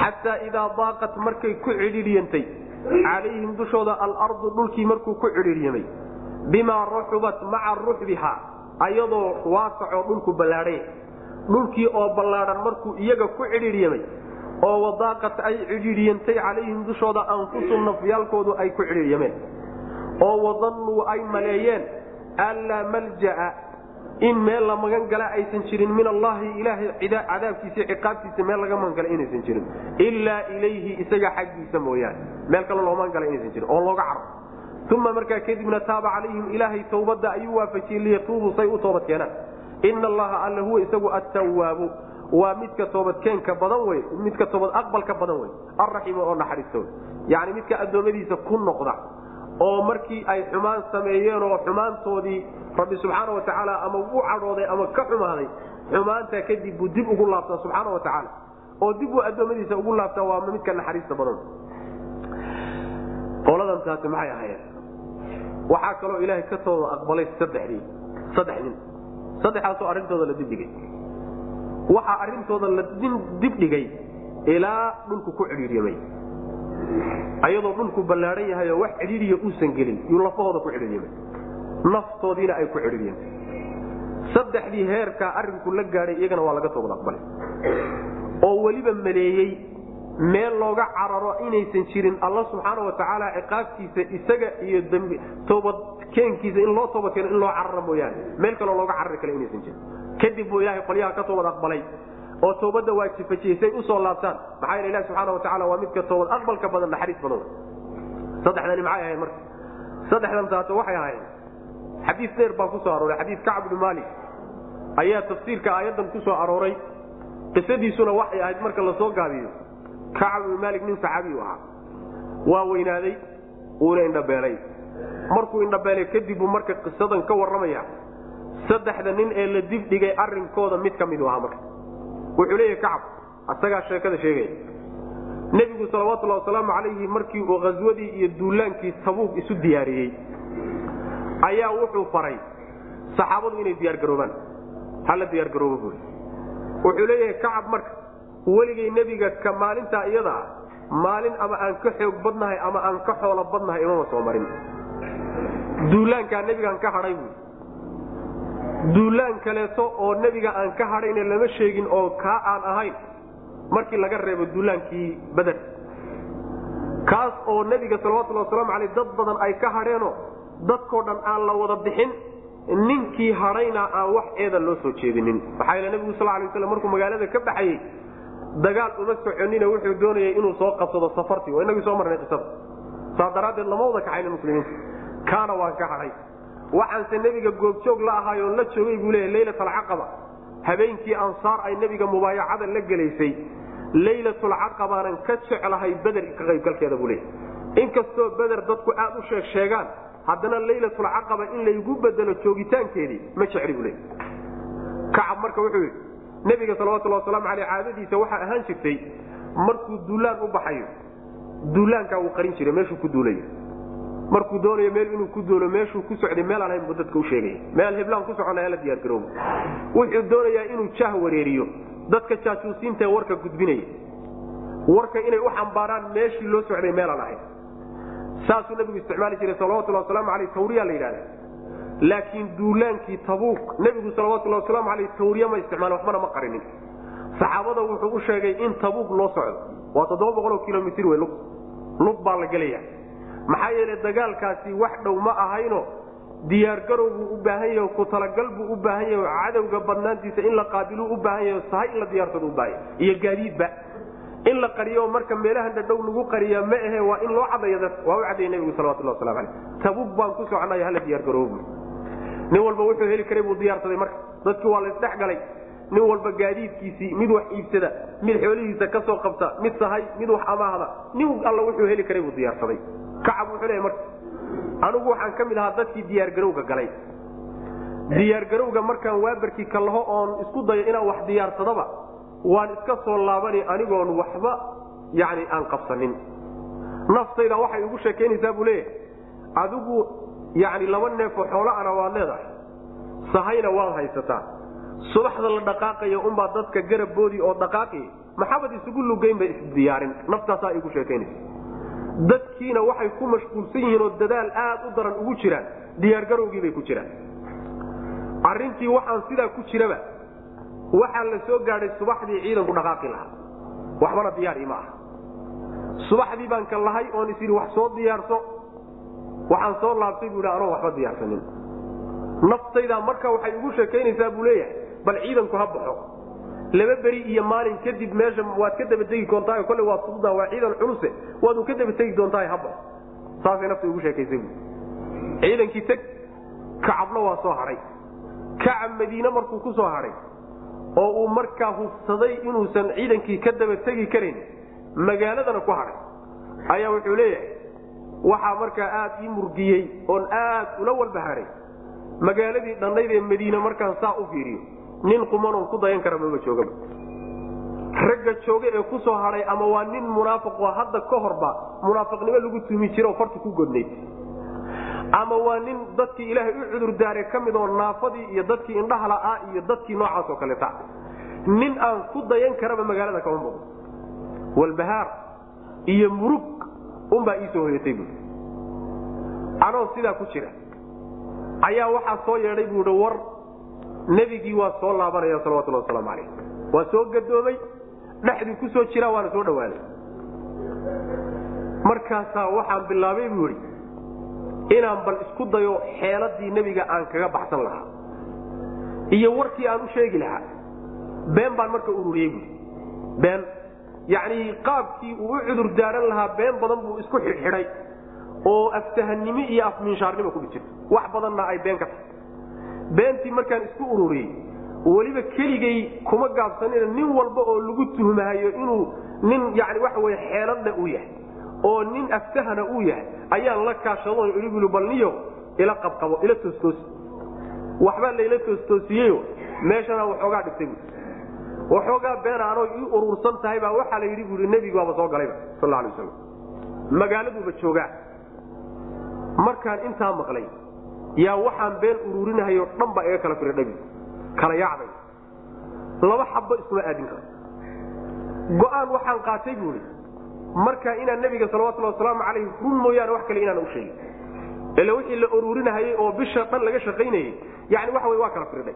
xataa idaa daaqat markay ku cidhiidhyantay calayhim dushooda alardu dhulkii markuu ku cidhiiryamay bimaa raxubat maca ruxbiha ayadoo waasacoo dhulku ballaadhay dhulkii oo ballaadhan markuu iyaga ku cidhiiryamay oo wadaaqat ay cidhiiryantay calayhim dushooda anfusu nafyaalkoodu ay ku cidhiiryameen oo wadannuu ay maleeyeen anlaa malja'a. In meel la magan gala aysan jirin min allahi ilaahay cadaabkiisa ciqaabtiisa meel laga magan gala inaysan jirin. Ilaa ilayhi isaga xaggiisa mooyaane. Meel kale loo magan gala inaysan jirin oo looga caro. Uma markaa kadibna taaba calayhim ilaahay tawbadda ayuu waafajiyey liyatuubuu say u toobad keenaan. Ina allaha alla huwa isagu attawaabu waa midka toobadkeenka badan wey midka toobad aqbalka badan wey alraxiimu oo naxariista wey yacni midka addoommadiisa ku noqda oo markii ay xumaan sameeyeen oo xumaantoodii rabbi subxaana watacaala ama u cadhooday ama ka xumaaday xumaantaa kadib buu dib ugu laabtaa subxaana watacaala oo dib uu addoommadiisa ugu laabtaa waa midka naxariista badan. Qoladan taasi maxay ahaayeen? Waxaa kaloo ilaahay ka tooda aqbalay saddexdii saddex nin. Saddexaasoo arrintooda la dibdhigay waxaa arrintooda la dibdhigay ilaa dhulku ku cidhiiryamay ayadoo dhulku ballaadhan yahay oo wax cidhiiriya uusan gelin yuu lafahooda ku cidhiiryamay naftoodiina ay ku cidhiiryamay saddexdii heerkaa arrinku la gaadhay iyagana waa laga toobad aqbalay. Oo weliba maleeyey meel looga cararo inaysan jirin alla subxaana watacaala ciqaabtiisa isaga iyo toobadkeenkiisa in loo toobadkeeno in loo cararo mooyaane. Meel kaloo looga carari kale inaysan jirin kadib buu ilaahay qolyaha ka toobad aqbalay oo toobadda waajifajiyey say u soo laabtaan. Maxaa yeel ilahi subxaana watacaala waa midka toobad aqbalka badan naxariis badan. Saddexdani maxay ahayd marka? Saddexdan waxay ahayd xadiis dheer baa ku soo arooray. Xadiis kacb ibnu maalik ayaa tafsiirka aayaddan ku soo arooray. Qisadiisuna waxay ahayd marka la soo gaabiyo kacab ibnu maalik nin saxaabiyu ahaa. Waa weynaaday uuna indhabeelay markuu indhabeelay kadib marka qisadan ka warramaya saddexda nin ee la dibdhigay arrinkooda mid ka midu ahaa marka. Wuxuu leeyahy kacab asagaa sheekada sheegaya nebigu salawatullahi wasalaamu calayhi markii uu khaswadii iyo duulaankii tabuug isu diyaariyey ayaa wuxuu faray saxaabadu inay diyaargaroobaan hala diyaargaroobo buui wuxuu leeyahay kacab marka weligay nebiga ka maalintaa iyada ah maalin ama aan ka xoog badnahay ama aan ka xoolo badnahay imama soo marin. Duulaankaa nebigaan ka hadhay buui duulaan kaleeto oo nebiga aan ka hadhayna lama sheegin oo kaa aan ahayn. Markii laga reebo duulaankii beder kaas oo nebiga salawatullhi wasalaamu aleyh dad badan ay ka hadheenoo dadkoo dhan aan la wada bixin ninkii hadhayna aan wax eeda loo soo jeedinin maxaa yeele nebigu sal lay waslam markuu magaalada ka baxayey dagaal uma soconina wuxuu doonayay inuu soo qabsado safartii. Waa inagii soo marnay qisada. Saa daraaddeed lama wada kaxaynin muslimiinta. Kaana waan ka hadhay waxaanse nebiga goobjoog la ahaayoo la joogay buu leeyahy leylat habeenkii ansaar ay nebiga mubaayacada la gelaysay laylatulcaqabaanan ka jeclahay beder ka qaybgalkeeda buu leeyahy inkastoo beder dadku aad u sheeg sheegaan haddana laylatulcaqaba in laygu bedelo joogitaankeedii ma jecli buu leeyahy kacab marka wuxuu yidhi nebiga salawatulhi wasalaamu aleyh caadadiisa waxaa ahaan jirtay markuu duulaan u baxayo duulaankaa wuu qarin jiray meeshuu ku duulayo markuu doonayo meel inuu ku duulo meeshuu ku socday meel aan buu dadka u sheegaya meel heblaan ku socona la diyaargaroobo wuxuu doonayaa inuu jah wareeriyo. Dadka jaajuusiintae warka gudbinaya warka inay u xambaaraan meeshii loo socday meelaan ahayn. Saasuu nabigu isticmaali jiray salawatulhi wasalaamu aleyh tawriya la yidhahda laakiin duulaankii tabuuk nebigu salawatulhi wasalaamu aleyh tawriya ma isticmaal waxbana ma qarinin. Saxaabada wuxuu u sheegay in tabuuk loo socdo. Waa toddoba boqoloo kilomitr wey lug lug baa la gelaya maxaa yeele dagaalkaasi wax dhow ma ahayno. Diyaargarow buu u baahan yaho ku talagal buu u baahan yaho cadowga badnaantiisa in la qaabiluu u baahan yaho sahay in la diyaarsado u baahan yahy iyo gaadiidba in la qariyo marka meelahan dhadhow lagu qariya ma ahe waa in loo cadaya dad. Waa u cadaya nebigu salawatullah waslamu aleyh tabug baan ku soconay hala diyaargaroobo nin walba wuxuu heli karay buu diyaarsaday marka. Dadkii waa la isdhex galay. Nin walba gaadiidkiisii mid wax iibsada mid xoolihiisa ka soo qabta mid sahay mid wax amaahda. Nin alla wuxuu heli karay buu diyaarsaday kacab wuxuu leeya marka anigu waxaan ka mid ahaa dadkii diyaargarowga galay. Diyaargarowga markaan waabarkii ka laho oon isku dayo inaan wax diyaarsadaba waan iska soo laabani anigoon waxba yani aan qabsanin. Naftayda waxay igu sheekaynaysaa buu leeyahay adigu yani laba neefoo xoolo ana waad leedahay sahayna waad haysataa. Subaxda la dhaqaaqaya unbaa dadka garabboodii oo dhaqaaqi maxabad isugu lugaynba isdiyaarin naftaasaa igu sheekaynaysa dadkiina waxay ku mashquulsan yihiin oo dadaal aad u daran ugu jiraan diyaargarowgiibay ku jiraan. Arrintii waxaan sidaa ku jiraba waxaa la soo gaadhay subaxdii ciidanku dhaqaaqi lahaa. Waxbana diyaar ima ah. Subaxdii baan ka lahay oon is yidhi wax soo diyaarso. Waxaan soo laabtay buu yidhi anoo waxba diyaarsanin. Naftaydaa marka waxay igu sheekaynaysaa buu leeyahay bal ciidanku ha baxo laba beri iyo maalin kadib meesha waad ka daba tegi doontaa kolle waad fududaa waa ciidan culuse waadu ka daba tegi doontaa ha baxo saasay nafta igu sheekaysay ciidankii teg kacabna waa soo hadhay kacab madiine markuu ku soo hadhay oo uu markaa hubsaday inuusan ciidankii ka daba tegi karan magaaladana ku hadhay ayaa wuxuu leeyahay waxaa markaa aad ii murgiyey oon aad ula walbaharay. Magaaladii dhannayd ee madiine markaan saa u fiiriyo nin qumanoon ku dayan kara mama joogaba ragga jooga ee ku soo hadhay ama waa nin munaafiqoo hadda ka horba munaafiqnimo lagu tumi jiro farta ku godnayd. Ama waa nin dadkii ilaahay u cudurdaare ka mid oo naafadii iyo dadkii indhaha la'aa iyo dadkii noocaas oo kaleta nin aan ku dayan karaba magaalada kama muuqdo walbahaar iyo murug unbaa ii soo hoyatay buui anoo sidaa ku jira. Ayaa waxaa soo yeedhay buu i war nebigii waa soo laabanaya salawatullah wasalaamu calayh. Waa soo gadoomay dhexdii ku soo jiraa waana soo dhawaaday markaasaa waxaan bilaabay buu idhi inaan bal isku dayo xeeladii nebiga aan kaga baxsan lahaa. Iyo warkii aan u sheegi lahaa been baan marka ururiyey buui been yacnii qaabkii uu u cudur daaran lahaa been badan buu isku xidhxidhay oo aftahannimo iyo afminshaarnimo ku jirto wax badanna ay been ka tahay beentii markaan isku ururiyey weliba keligay kuma gaabsanina nin walba oo lagu tuhmahayo inuu nin yani waxa wey xeeladna uu yahay oo nin aftahana uu yahay ayaan la kaashado igu bal niyo ila qabqabo ila toostoosi. Waxbaa layla toostoosiyeyo meeshana waxoogaa dhigtay bu waxoogaa beena anoo ii urursan tahay baa waxaa la yidhi bui nebigu soo galayba sal alay waslam magaaladuuba joogaa. Markaan intaa maqlay yaa waxaan been ururinahayo dhan baa iga kala firay dhabi kala yaacday laba xabba iskuma aadin karo. Go'aan waxaan qaatay buui markaa inaan nebiga salawatulli wasalaamu calayhi run mooyaane wax kale inaan u sheegin. Ila wixii la ururinahayey oo bisha dhan laga shaqaynayey yani waxa wey waa kala firdhay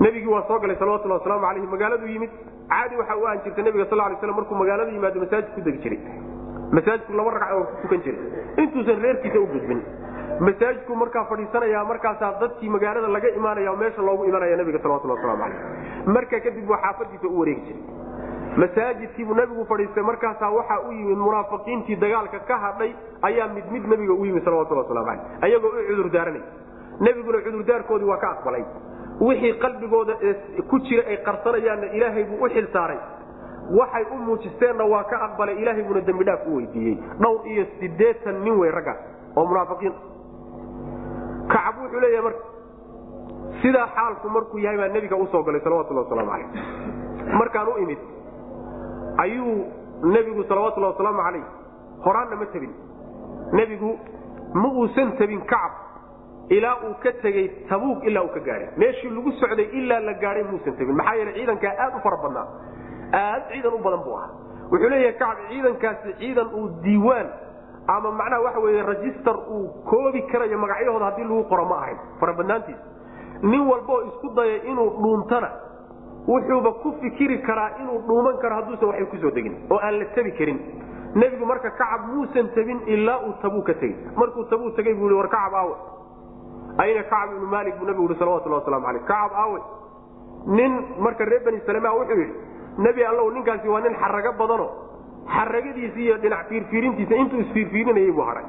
nebigii waa soo galay salawatulli wasalaamu alayhi magaaladuu yimid. Caadi waxa u ahan jirta nebiga sal lay slam markuu magaalada yimaado masaajid ku degi jiray. Masaajidku laba ragc oo ku tukan jiray. Intuusan reerkiisa u gudbin masaajidku markaa fadhiisanaya markaasaa dadkii magaalada laga imaanaya oo meesha loogu imanaya nabiga salawatulli waslamu calayh markaa kadib buu xaafadiisa u wareegi jiray. Masaajidkiibuu nabigu fadhiistay markaasaa waxaa u yimid munaafiqiintii dagaalka ka hadhay ayaa mid mid nabiga u yimid salawatulli waslamu calayh ayagoo u cudur daaranay. Nebiguna cudurdaarkoodii waa ka aqbalay. Wixii qalbigooda ku jira ay qarsanayaanna ilaahay buu u xil saaray. Waxay u muujisteenna waa ka aqbalay ilaahay buuna dembi dhaaf u weydiiyey. Dhowr iyo sideetan nin wey raggaas oo munaafiqiin kacab wuxuu leeyahay marka sidaa xaalku markuu yahay baa nebiga u soo galay salawatulli wasalaamu calayh markaan u imid ayuu nebigu salawatullahi wasalaamu calayh horaanna ma tabin nebigu ma uusan tabin kacab ilaa uu ka tegey tabuug ilaa uu ka gaadhay meeshii lagu socday ilaa la gaadhay muusan tabin maxaa yeele ciidankaa aad u fara badnaa. Aad ciidan u badan buu ahaa. Wuxuu leeyahay kacab ciidankaasi ciidan uu diiwaan ama macnaha waxa weye register uu koobi karayo magacyahooda haddii lagu qoro ma ahayn. Farabadnaantiisa nin walbaoo isku daya inuu dhuuntana wuxuuba ku fikiri karaa inuu dhuuman karo hadduusan waxay ku soo degin oo aan la tabi karin. Nebigu marka kacab muusan tabin ilaa uu tabuu ka tegey markuu tabuu tegey buu i war kacab aawe. Ayna kacab ibnu maalik buu nabigu i salawatullah waslamu aleyh kacab aawe. Nin marka reer bani salama wuxuu yidhi nebi allow ninkaasi waa nin xarago badano xaragadiisi iyo dhinac fiirfiirintiisa intuu isfiirfiirinayay buu hadhay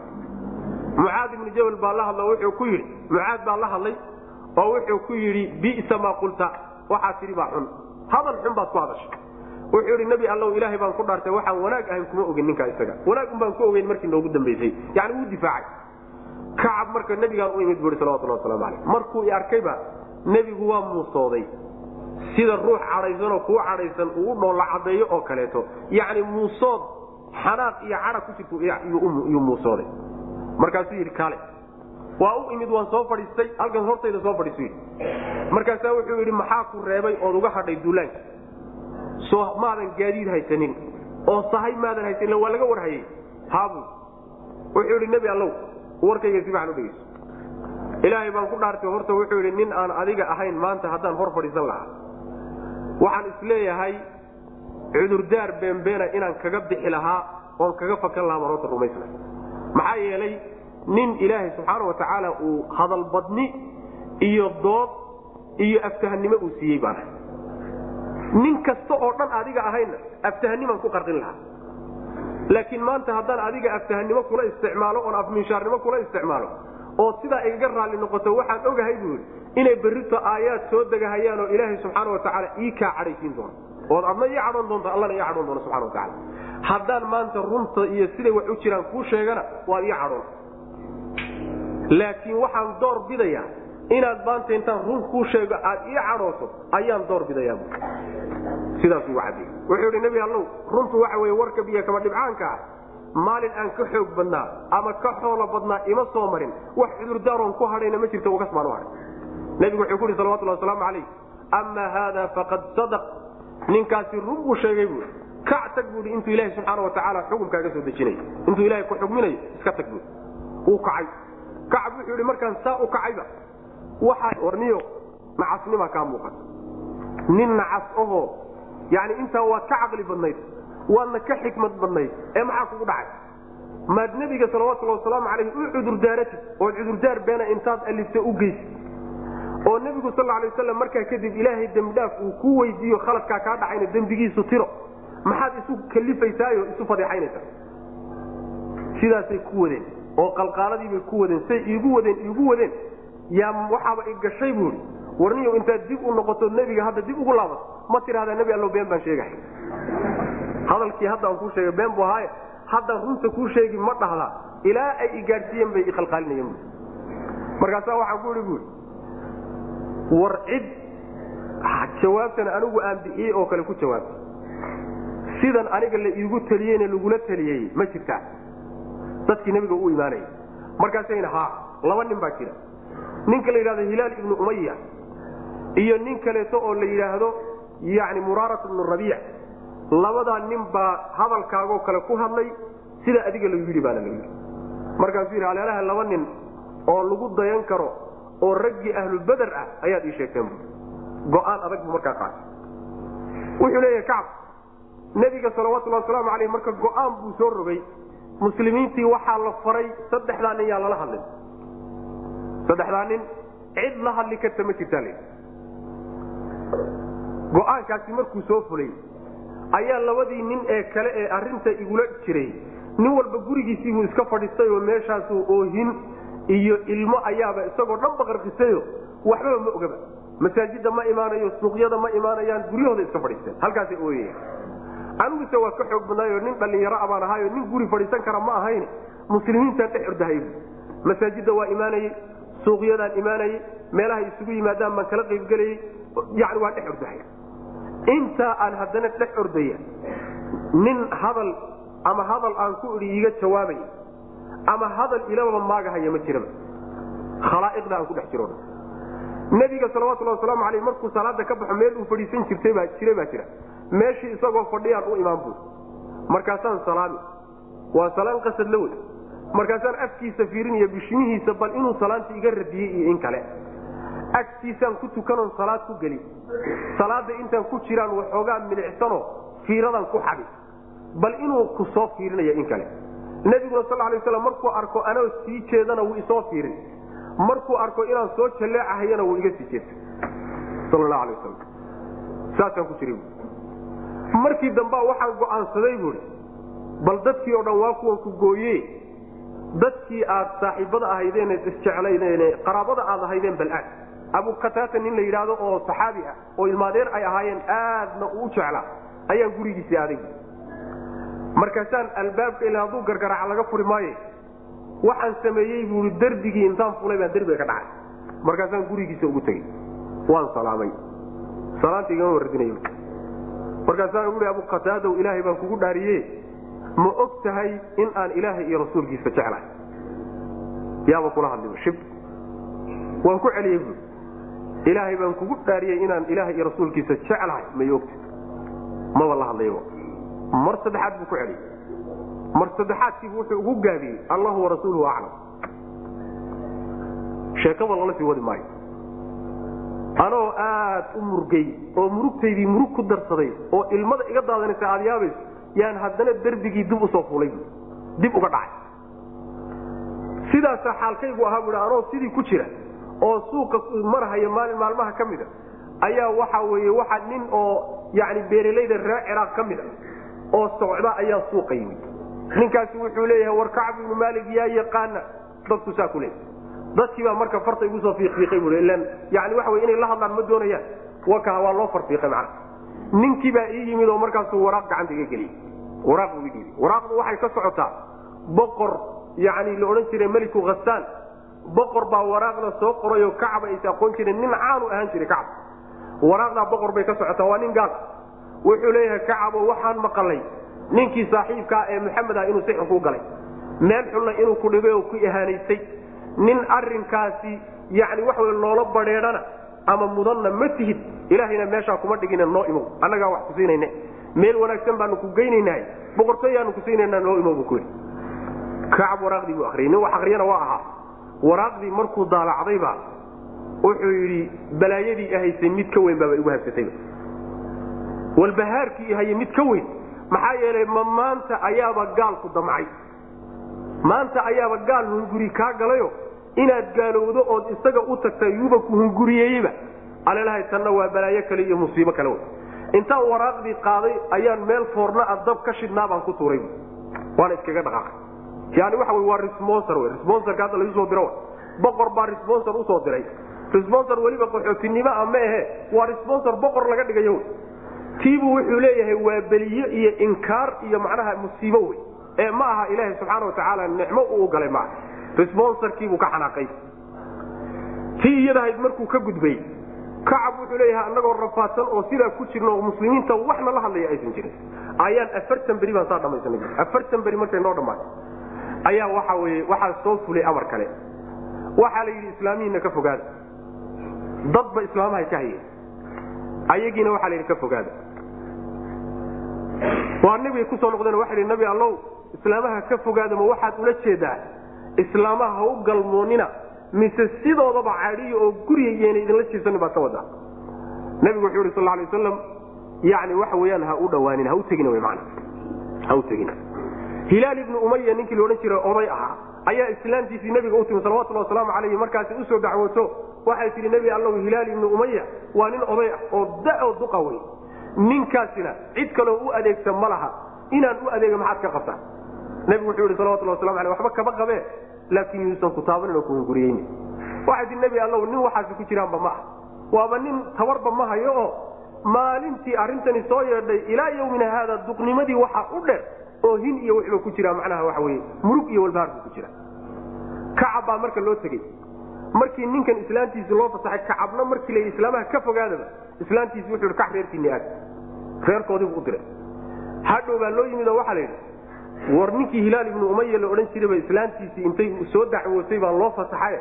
mucaad ibnu jabal baa la hadlo wuxuu ku yidhi mucaad baa la hadlay oo wuxuu ku yidhi bisa maa qulta waxaa tidhi baa xun. Hadal xun baad ku hadashay. Wuxuu yidhi nebi allow ilaahay baan ku dhaartay waxaan wanaag ahayn kuma ogin ninkaa isaga. Wanaag un baan ku ogeyn markii noogu dambaysay yani wuu difaacay. Kacab marka nebigaan u imid buui salawatullah waslamu aleyh markuu i arkayba nebigu waa muusooday sida ruux cadhaysanoo kuu cadhaysan uu u dhoolla cadeeyo oo kaleeto. Yacni muusood xanaaq iyo cadha ku jirtu yuu muusooday markaasuu yidhi kaale waa u imid waan soo fadhiistay halkan hortayda soo fadhiisu yidhi markaasaa wuxuu yidhi maxaa ku reebay ood uga hadhay duulaanka soo maadan gaadiid haysanin. Oo sahay maadan haysanin waa laga warhayay. Haabu. Wuxuu yidhi nebi allow warkayga si fiican u dhegeyso ilaahay baan ku dhaartay horta wuxuu yidhi nin aan adiga ahayn maanta haddaan hor fadhiisan lahaa waxaan is leeyahay cudurdaar beenbeena inaan kaga bixi lahaa oon kaga fakan lahaa horta rumaysna. Maxaa yeelay nin ilaahay subxaana watacaala uu hadalbadni iyo dood iyo aftahanimo uu siiyey baan ahay. Nin kasta oo dhan adiga ahayna aftahanimaan ku qarqin lahaa. Laakiin maanta haddaan adiga aftahanimo kula isticmaalo oon afminshaarnimo kula isticmaalo oo sidaa igaga raalli noqoto waxaan ogahay buu yidhi inay berrito aayaad soo degahayaan oo ilaahay subxaana watacaala ii kaa cadhaysiin doono. Ood adna ii cadhoon doonto allana ii cadhoon doono subxana watacaala haddaan maanta runta iyo siday wax u jiraan kuu sheegana waad ii cadhoon laakiin waxaan door bidayaa inaad maanta intaan run kuu sheego aad ii cadhooto ayaan door bidayaa bu sidaas ugu wuxuu yidhi nebi allow runtu waxa weye warka biyo kaba dhibcaanka ah. Maalin aan ka xoog badnaa ama ka xoolo badnaa ima soo marin. Wax cudurdaaroon ku hadhayna ma jirto ugas baan u hadhay nebigu wuxuu ku yidhi salawatullah wasalaamu calayh ama haada faqad sadaq. Ninkaasi run buu sheegay buu kac tag buui intuu ilaha subxaana watacaala xukumkaaga soo dejinayo intuu ilahay ku xugminayo iska tag bui wuu kacay. Kacab wuxuu yidhi markaan saa u kacayba waxaa warniyo nacasnimaa kaa muuqata. Nin nacas ahoo yani intaa waad ka caqli badnayd waadna ka xikmad badnayd ee maxaa kugu dhacay? Maad nebiga salawatullahi wasalaamu calayh u cudurdaaratid oo cudurdaar beena intaad alifta u geysid oo nebigu sal alay waslam markaa kadib ilaahay dembidhaaf uu ku weydiiyo khaladkaa kaa dhacayna dembigiisu tiro maxaad isu kalifaysaayo isu fadeexaynaysaa? Sidaasay ku wadeen oo qalqaaladiibay ku wadeen say iigu wadeen iigu wadeen yaa waxaaba igashay buui warniyo intaad dib u noqoto nebiga hadda dib ugu laabato ma tidhahdaa nebi allo been baan sheegahay hadalkii hadda aan kuu sheegay been bu ahaaye haddaan runta kuu sheegi ma dhahdaa ilaa ay igaadhsiiyeen bay iqalqaalinayeen markaasaa waxaan ku ihi buui war cid. Jawaabtan anigu aan bixiyey oo kale ku jawaabtay sidan aniga la iigu taliyeyne lagula taliyey ma jirtaa dadkii nebiga u imaanaya markaasayna ha laba nin baa jira. Ninka la yidhahdo hilaal ibnu umaya iyo nin kaleeto oo la yidhaahdo yani muraarat ibnu rabiic. Labadaa nin baa hadalkaagoo kale ku hadlay sida adiga lagu yidhi baana lagu yidhi. Markaasuu yidhi aleelaha laba nin oo lagu dayan karo oo raggii ahlubeder ah ayaad ii sheegteen bu go'aan adag buu markaa qaatay. Wuxuu leeyahay kacab nebiga salawatullahi wasalaamu caleyh marka go'aan buu soo rogay muslimiintii waxaa la faray saddexdaa nin yaa lala hadlin. Saddexdaa nin cid la hadli karta ma jirtaa l go'aankaasi markuu soo fulay ayaa labadii nin ee kale ee arinta igula jiray nin walba gurigiisiibuu iska fadhiistay oo meeshaasuu oohin iyo ilmo ayaaba isagoo dhan baqarqisayo waxbaba ma ogaba. Masaajida ma imaanayo suuqyada ma imaanayaan guryahooda iska fadhiisteen halkaasay ooyaya aniguse waa ka xoog badnaayo nin dhallinyaro abaan ahaayo nin guri fadhiisan kara ma ahayn. Muslimiintaan dhex ordahay masaajida waa imaanayey suuqyadaan imaanayey meelahay isugu yimaadaan baan kala qaybgelayey yani waa dhex ordahay intaa aan haddana dhex ordaya nin hadal ama hadal aan ku idhi iiga jawaabay ama hadal ilababa maagahaya ma jiraba. Khalaa'iqda aan ku dhex jiro nebiga salawatullahi wasalaamu aleyh markuu salaada ka baxo meel uu fadhiisan jirtay baa jira meeshii isagoo fadhiyaan u imaan buu. Markaasaan salaami. Waa salaan qasad la wey markaasaan afkiisa fiirinaya bishimihiisa bal inuu salaanta iga radiyey iyo in kale. Agtiisaan ku tukanoon salaad ku geli. Salaada intaan ku jiraan waxoogaa milicsano fiiradan ku xadi. Bal inuu ku soo fiirinaya in kale nebiguna sal lay waslam markuu arko anoo sii jeedana wuu isoo fiirin. Markuu arko inaan soo jalleecahayana wuu iga sii jeestay sal la alay waslam saasaan ku jiray markii dambaa waxaan go'aansaday buui bal dadkii oo dhan waa kuwan ku gooye dadkii aad saaxiibada ahaydeen isjeclaydeen qaraabada aad ahaydeen bal aad. Abu kataata nin la yidhaahdo oo saxaabi ah oo ilmaadeer ay ahaayeen aadna uu jeclaa. Ayaan gurigiisii aaday markaasaan albaabka ila hadduu gargaraaca laga furi maaye waxaan sameeyey buui derbigii intaan fulay baan derbiga ka dhacay. Markaasaan gurigiisa ugu tegey. Waan salaamay. Salaanta igama waradinayo markaasaan ui abu qataadow ilaahay baan kugu dhaariye ma og tahay in aan ilaahay iyo rasuulkiisa jeclahay? Yaaba kula hadliba shib. Waan ku celiyey bu ilaahay baan kugu dhaariyey inaan ilaahay iyo rasuulkiisa jeclahay may ogta maba la hadlayba mar saddexaad buu ku celiyey. Mar saddexaadkiibu wuxuu ugu gaabiyey allahu warasuuluhu aclam. Sheekaba lala sii wadi maayo. Anoo aad u murgay oo murugtaydii murug ku darsaday oo ilmada iga daadanaysa aad yaabayso yaan haddana derbigii dib u soo fulay dib uga dhacay. Sidaasa xaalkaygu ahaa bui anoo sidii ku jira oo suuqa marhaya maalin maalmaha ka mida ayaa waxa weye waxa nin oo yani beeralayda reer ciraaq ka mid a oo socda ayaa suuqa yimid ninkaasi wuxuu leeyahay war kacb ibnu maalik yaa yaqaana? Dadku saa ku leeyahy dadkii baa marka farta igu soo fiiqiiqay bu yani wey inay la hadlaan ma doonayaan. Waka waa loo farfiiqay macana ninkii baa ii yimid oo markaasuu waraaq gacanta iga geliyey waraaq buu idhiibay waraaqdu waxay ka socotaa boqor yani la odhan jiray meliku khasaan boqor baa waraaqda soo qorayoo kacba aysa aqoon jireen nin caanu ahaan jiray kacab. Waraaqdaa boqor bay ka socotaa. Waa nin gaal wuxuu leeyahay kacabo waxaan maqalay ninkii saaxiibkaa ee maxamed ah inuu sixir kuu galay. Meel xunna inuu ku dhibay oo ku ihaanaysay. Nin arinkaasi yani waxa w loola badheedhana ama mudanna ma tihid ilaahayna meeshaa kuma dhigina noo imow. Annagaa wax kusiinayne meel wanaagsan baanu ku geynaynahay boqortooyaanu kusiinayna noo imow bu ku kacab waraaqdii buu ariyay nin wax akriyana waa ahaa. Waraaqdii markuu daalacdayba wuxuu yidhi balaayadii ahaysay mid ka weyn igu habsatayba walbahaarkii haye mid ka weyn maxaa yeelay ma maanta ayaaba gaalku damcay. Maanta ayaaba gaal hunguri kaa galayo inaad gaalowdo ood isaga u tagta yuuba ku hunguriyeeyeyba. Alelahay tanna waa balaayo kale iyo musiibo kale wey intaan waraaqdii qaaday ayaan meel foorna a dab ka shidhnaa baan ku tuuray. Waana iskaga dhaqaaqay. Yani waxa waa responser w responserka hadda lagu soo diro boqor baa responser u soo diray. Responser weliba qaxootinimo a ma ahe. Waa responser boqor laga dhigayo tiibuu wuxuu leeyahay waa beliye iyo inkaar iyo macnaha musiibo wey. Ee ma aha ilaaha subxaana watacaala nicmo uu galay maaha responserkiibuu ka xanaaqay. Tii iyadahayd markuu ka gudbay kacab wuxuu leeyahay anagoo rafaadsan oo sidaa ku jirna oo muslimiinta waxna la hadlaya aysan jirin. Ayaan afartan beri baan saa dhamaysanay. Afartan beri markay noo dhammaatay ayaa waxa weye waxaa soo fulay amar kale. Waxaa la yidhi islaamihiina ka fogaada. Dadba islaamahay ka hayeen. Ayagiina waxaa la yidhi ka fogaada waa nabigay ku soo noqdeen waxa yidhi nabi allow islaamaha ka fogaada ma waxaad ula jeedaa. Islaamaha ha u galmoonina mise sidoodaba caadiya oo guriga yeena idinla jiirsanin baad ka wadaa nabigu wuxuu yidhi sal alay wasalam yani waxa weyaan ha u dhawaanin ha u tegina man ha u tegina. Hilaal ibnu umaya ninkii laodhan jiray oday ahaa ayaa islaamtiisii nabiga u timi salawatulhi wasalaamu calayhi markaasi u soo dacwoto waxay tihi nebi allow hilaal ibnu umaya waa nin oday ah oo da'o duqa wey ninkaasina cid kaloo u adeegta ma laha. Inaan u adeega maxaad ka qabtaa? Nebigu wuxuu yihi salawatulhi waslamu aleh waxba kama qabee laakiin yuusan ku taabanin oo kuhunguriyeyn waxay tii nebi allow nin waxaasi ku jiraanba ma ah waaba nin tabarba ma hayo oo maalintii arrintani soo yeedhay ilaa yawmina haada duqnimadii waxaa u dheer oo hin iyo wixba ku jira macnaha waxa weye murug iyo walbahaarku ku jira kacab baa marka loo tegey markii ninkan islaamtiisi loo fasaxay kacabna markii la islaamaha ka fogaadaba islaamtiisi wuxuu kax reerkiini aad. Reerkoodiibu u diray. Hadhow baa loo yimid oo waxaa la yidhi war ninkii hilaal ibnu umaya la odhan jirayba islaamtiisii intay soo dacwootay baa loo fasaxay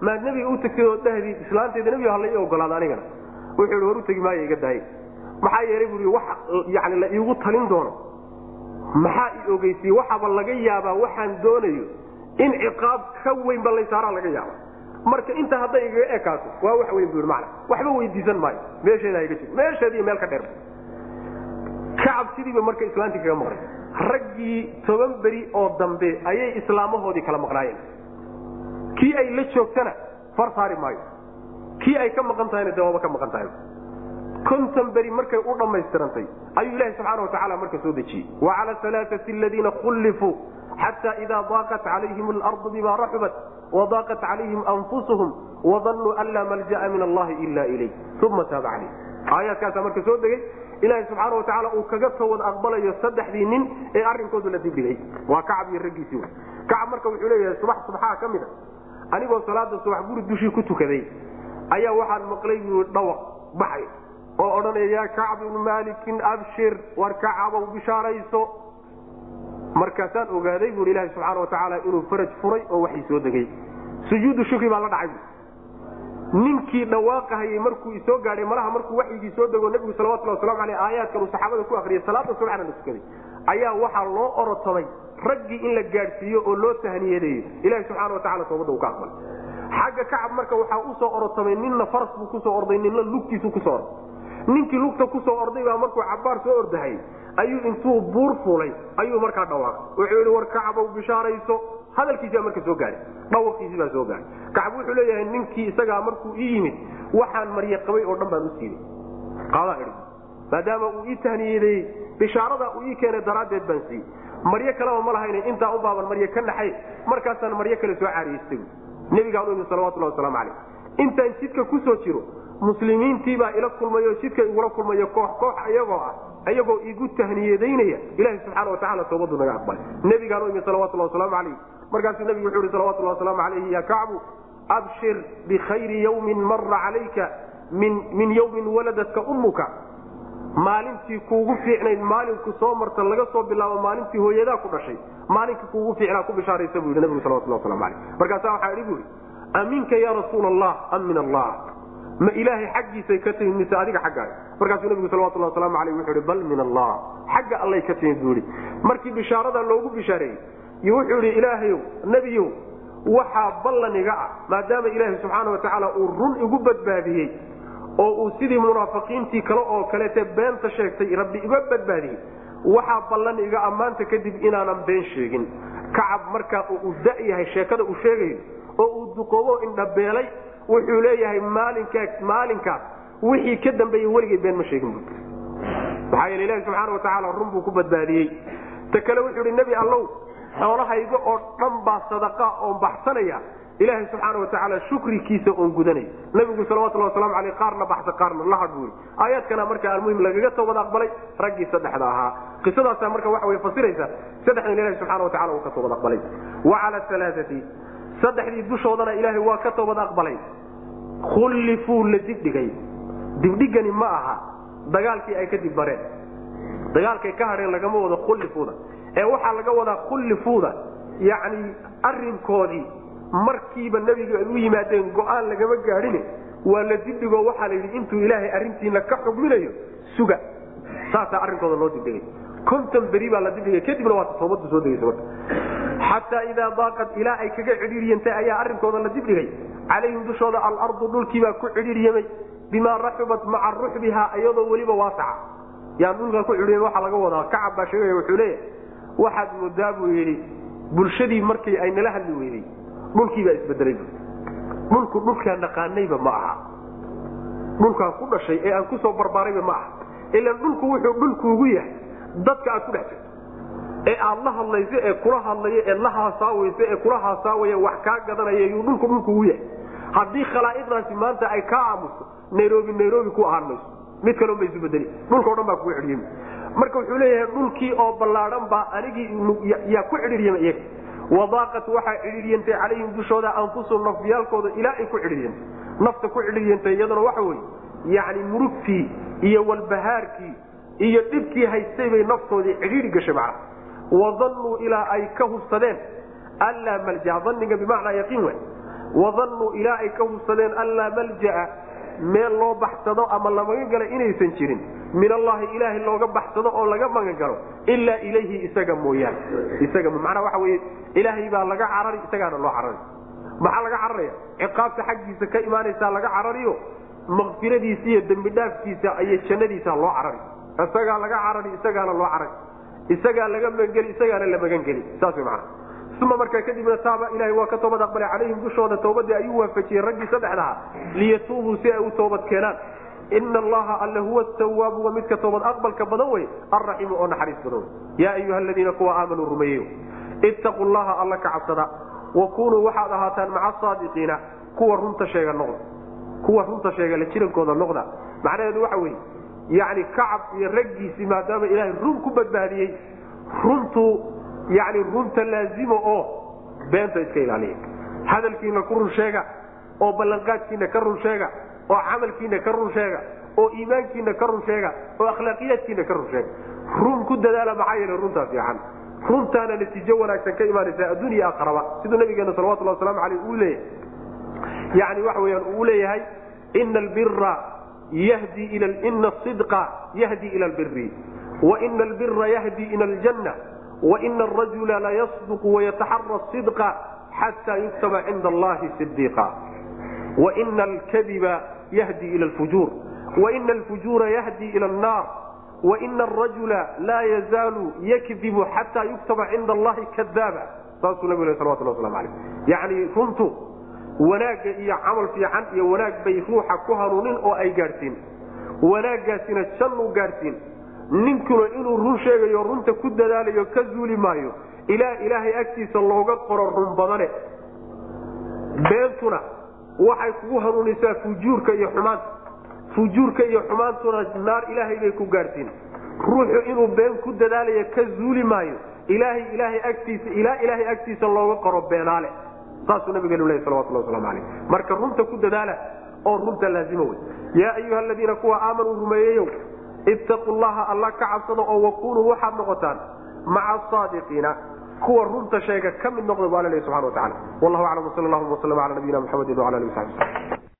maad nebiga u tagtay oo dhahdii islaamteeda nebiga hala ii ogolaada anigana. Wuxuu yidhi war u tegi maayo iga daayay maxaa yeelay bui wax yani la iigu talin doono. Maxaa i ogeysiye waxaaba laga yaabaa waxaan doonayo in ciqaab ka weynba laysaaraa laga yaaba marka inta hadday igaga ekaato waa wax weyn bu mana waxba weydiisan maayo. Meesheeda iga jir meesheediiyo meel ka dheer. Kacab sidiiba marka islaantii kaga maqnay. Raggii toban beri oo dambe ayay islaamahoodii kala maqnaayeen. Kii ay la joogtana far saari maayo. Kii ay ka maqan tahayna de waaba ka maqan tahay konton beri markay u dhammaystirantay ayuu ilahi subxaana watacaala marka soo dejiyey. Wacala alaaati aladiina khullifuu xata ida daaqat calayhim alardu bima raxubat wadaaqat calayhim anfusuhum wadanuu an laa malja'a min allahi ila ilayh. Uma taaba calayh aayaadkaasaa marka soo degey ilaahi subxaana watacaala uu kaga towad aqbalayo saddexdii nin ee arrinkoodu la dibdhigay. Waa kacab iyo raggiisii kacab marka wuxuu leeyahay subax subxaa ka mid a anigoo salaada subax guri dushii ku tukaday ayaa waxaan maqlay buu dhawaq baxay oo odhanaya yaa kacb ibnu maalikin abshir war kacabow bishaarayso. Markaasaan ogaaday buui ilaahi subxaana watacaala inuu faraj furay oo waxii soo degay. Sujuudu shukri baa la dhacay. Ninkii dhawaaqahayay markuu isoo gaadhay malaha markuu waxyigii soo dego nabigu salawatulhi waslamu aleyh aayaadkan uu saxaabada ku akriyay salaada subxana la tukaday ayaa waxaa loo orotomay raggii in la gaadhsiiyo oo loo tahniyadeeyo. Ilahi subxaana watacala toobadda uu ka aqbalay xagga kacab marka waxaa u soo orotomay ninna faras buu ku soo orday ninna lugtiisu ku soo orday ninkii lugta ku soo orday baa markuu cabaar soo ordahay ayuu intuu buur fulay ayuu markaa dhawaaqay. Wuxuu yihi war kacabow bishaarayso. Hadalkiisaa marka soo gaadhay dhawaqiisii baa soo gaadhay kacab wuxuu leeyahay ninkii isagaa markuu ii yimid waxaan marye qabay oo dhan baan u siiyey. Qaadaan idhi maadaama uu ii tahniyadeeyey bishaarada uu ii keenay daraaddeed baan siiyey. Maryo kaleba ma lahayne intaa un baaban marye ka naxay. Markaasaan maryo kale soo caariyeystay. Nebigaan u imid salawatullahi wasalaamu calayh. Intaan jidka ku soo jiro muslimiintiibaa ila kulmayo jidka igula kulmayo koox koox ayagoo ah ayagoo igu tahniyadaynaya ilahi subxaana watacala toobadu naga aqbalay nebigaan u imid salawatullah wasalaamu calayh. Markaasuu nebigu wuxuu ihi salawatullah wasalaamu calayhi ya kacbu abshir bikhayri yawmin mara calayka min min yawmin waladatka ummuka. Maalintii kuugu fiicnayd maalinku soo marta laga soo bilaabo maalintii hooyadaa ku dhashay maalinka kuugu fiicnaa ku bishaaraysa buu yidhi nabigu salawatullah waslamu calayh. Markaasaa waxaa idhi bu yidhi aminka ya rasuul allah am min allah ma ilaahay xaggiisay ka timid mise adiga xaggaaga markaasuu nabigu salawatullah waslamu alayh wuxuu ihi bal min allah. Xagga allay ka timid buu ihi markii bishaarada loogu bishaareeyey wuxuu ihi ilaahayow nebiyow waxaa ballan iga ah maadaama ilaahay subxaana watacaala uu run igu badbaadiyey oo uu sidii munaafiqiintii kale oo kaleete beenta sheegtay rabbi iga badbaadiyey waxaa ballan iga ah maanta kadib inaanan been sheegin. Kacab markaa uu da-yahay sheekada uu sheegayo oo uu duqoobo indhabeelay wuxuu leeyahay maalinkaa maalinkaas wixii ka dambeeyey weligay been ma sheegin bu maxaa yeele ilahi subxaana watacaala run buu ku badbaadiyey. Ta kale wuxuu ihi nebi allow xoolahayga oo dhan baa sadaqa oon baxsanaya. Ilaahay subxaana watacaala shukrikiisa oon gudanaya. Nabigu salawatullah waslamu aleyh qaarna baxsa qaarna la hadh buuri aayaadkana marka almuhim lagaga toobad aqbalay raggii saddexda ahaa. Qisadaasa marka waxa way fasiraysa saddexdan ilahi subxana watacala uu ka toobad aqbalay. Wa cala alaaati saddexdii dushoodana ilaahay waa ka toobad aqbalay. Khullifuu la dibdhigay. Dibdhigani ma aha. Dagaalkii ay ka dibbareen dagaalkay ka hadheen lagama wado khullifuuda. Ee waxaa laga wadaa khullifuuda yacni arrinkoodii markiiba nebiga ay u yimaadeen go'aan lagama gaadhine waa la dibdhigo waxaa la yidhi intuu ilaahay arrintiina ka xugminayo suga. Saasaa arrinkooda loo dibdhigay konton beri baa la dibdhigay kadibna waata toobaddu soo degaysa marka. Xataa idaa daaqad ilaa ay kaga cidhiiryantay ayaa arrinkooda la dibdhigay calayhim dushooda alardu dhulkiibaa ku cidhiiryamay bimaa raxubat maca ruxbihaa iyadoo weliba waasaca. Yaan dhulkaa ku cidhiiryamay waxaa laga wadaa. Kacab baa sheegaya wuxuu leeyahay waxaad moodaa buu yidhi. Bulshadii markii ay nala hadli weyday dhulkiibaa isbedelay dhulku dhulkaan naqaanayba ma aha. Dhulkaan ku dhashay ee aan ku soo barbaarayba ma aha. Ilaan dhulku wuxuu dhulkuugu yahay dadka aad ku dhex jirto. Ee aad la hadlayso ee kula hadlayo ee la haasaawayso ee kula haasaawaya wax kaa gadanaya yuu dhulku dhulkuugu yahay. Haddii khalaa'iqdaasi maanta ay kaa aamuso nairobi nairobi ku ahaan mayso. Mid kaleo ma isu bedeli. Dhulkao dhan baa kugu xidhiyami marka wuxuu leeyahay dhulkii oo ballaadhan baa anigii yaa ku cidhiiryama iyaga. Wadaaqat waxaa cidhiiryantay calayhim dushooda anfusuhum nafyaalkooda ilaa ay ku cidhiiryantay nafta ku cidhiiryantay iyaduna waxa weye yacni murugtii iyo walbahaarkii iyo dhibkii haystay bay naftoodii cidhiiri gashay macna. Wadannuu ilaa ay ka hubsadeen anlaa malja daniga bimacnaa yaqiin we wadannuu ilaa ay ka hubsadeen anlaa malja'a meel loo baxsado ama la magan inaysan jirin. Min allahi ilaahay looga baxsado oo laga magan galo ilaa ilayhi isaga mooyaane. Isaga macnaa waxa weye ilaahay baa laga carari isagaana loo carari. Maxaa laga cararaya? Ciqaabta xaggiisa ka imaanaysaa laga carariyo makfiradiisa iyo dembi dhaafkiisa iyo jannadiisa loo carari isagaa laga carari isagaana loo carari. Isagaa laga magangeli isagaana la magangeli saas mana uma markaa kadibna taaba ilahay waa ka toobad aqbalay calayhim dushooda toobadii ayuu waafajiyey raggii saddexdaha liyatuubuu si ay u toobad keenaan. Ina allaha alle huwa tawaabu wa midka toobad aqbalka badan wey alraxiimu oo naxariis badan wey. Yaa ayuha aladiina kuwa aamanuu rumeeyeyo ittaquu llaha alla ka cabsada. Wa kunuu waxaad ahaataan maca saadiqiina kuwa runta sheega noqda. Kuwa runta sheega la jirankooda noqda. Macnaheedu waxa weye yani kacab iyo raggiisii maadaama ilaahay run ku badbaadiyey runtu yani runta laazimo oo beenta iska ilaaliya. Hadalkiina ku run sheega oo ballanqaadkiina ka run sheega oo camalkiina ka run sheega oo iimaankiina ka run sheega oo akhlaaqiyaadkiina ka run sheega. Run ku dadaala maxaa yeele runtaa fiican. Runtaana natiijo wanaagsan ka imaanaysa addunya aakaraba siduu nabigeena salawatullah waslamu aleyh uu leeyahay. Yani waxa weyaan uu leeyahay ina albira ina asidqa yahdi ila albiri waina albira yahdi ila aljanna waina arajula layasduqu wayataxara sidqa xata yuktaba cinda allahi sidiiqa waina alkadiba yahdi ila alfujuur waina alfujuura yahdi ila annar waina arajula laa yazaalu yakdibu xataa yuktaba cinda allahi kadaaba saasuu nabigu salawatullah waslamu aleyh yani runtu wanaagga iyo camal fiican iyo wanaag bay ruuxa ku hanuunin oo ay gaadhsiin wanaaggaasina jannu gaadhsiin ninkuna inuu run sheegayo runta ku dadaalayo ka zuuli maayo ilaa ilaahay agtiisa looga qoro run badane. Beentuna waxay kugu hanuunisaa fujuurka iyo xumaanta fujuurka iyo xumaantuna naar ilaahay bay ku gaadhsiin ruuxu inuu been ku dadaalayo ka zuuli maayo ilaahay ilaahay agtiisa ilaa ilaahay agtiisa looga qoro beenaale saasuu nabigeenu lehy salawatullah waslamu aleyh marka runta ku dadaala oo runta laazima wey yaa ayuha aladiina kuwa aamanuu rumeeyeyow ittaqu llaha alla ka cabsada oo wakunuu waxaad noqotaan maca asaadiqiina kuwa runta sheega ka mid noqda bu alla lehy subxana wa tacala wallahu aclam wsal allahuma waslm ala nabiyina mxamedi wala ali sabi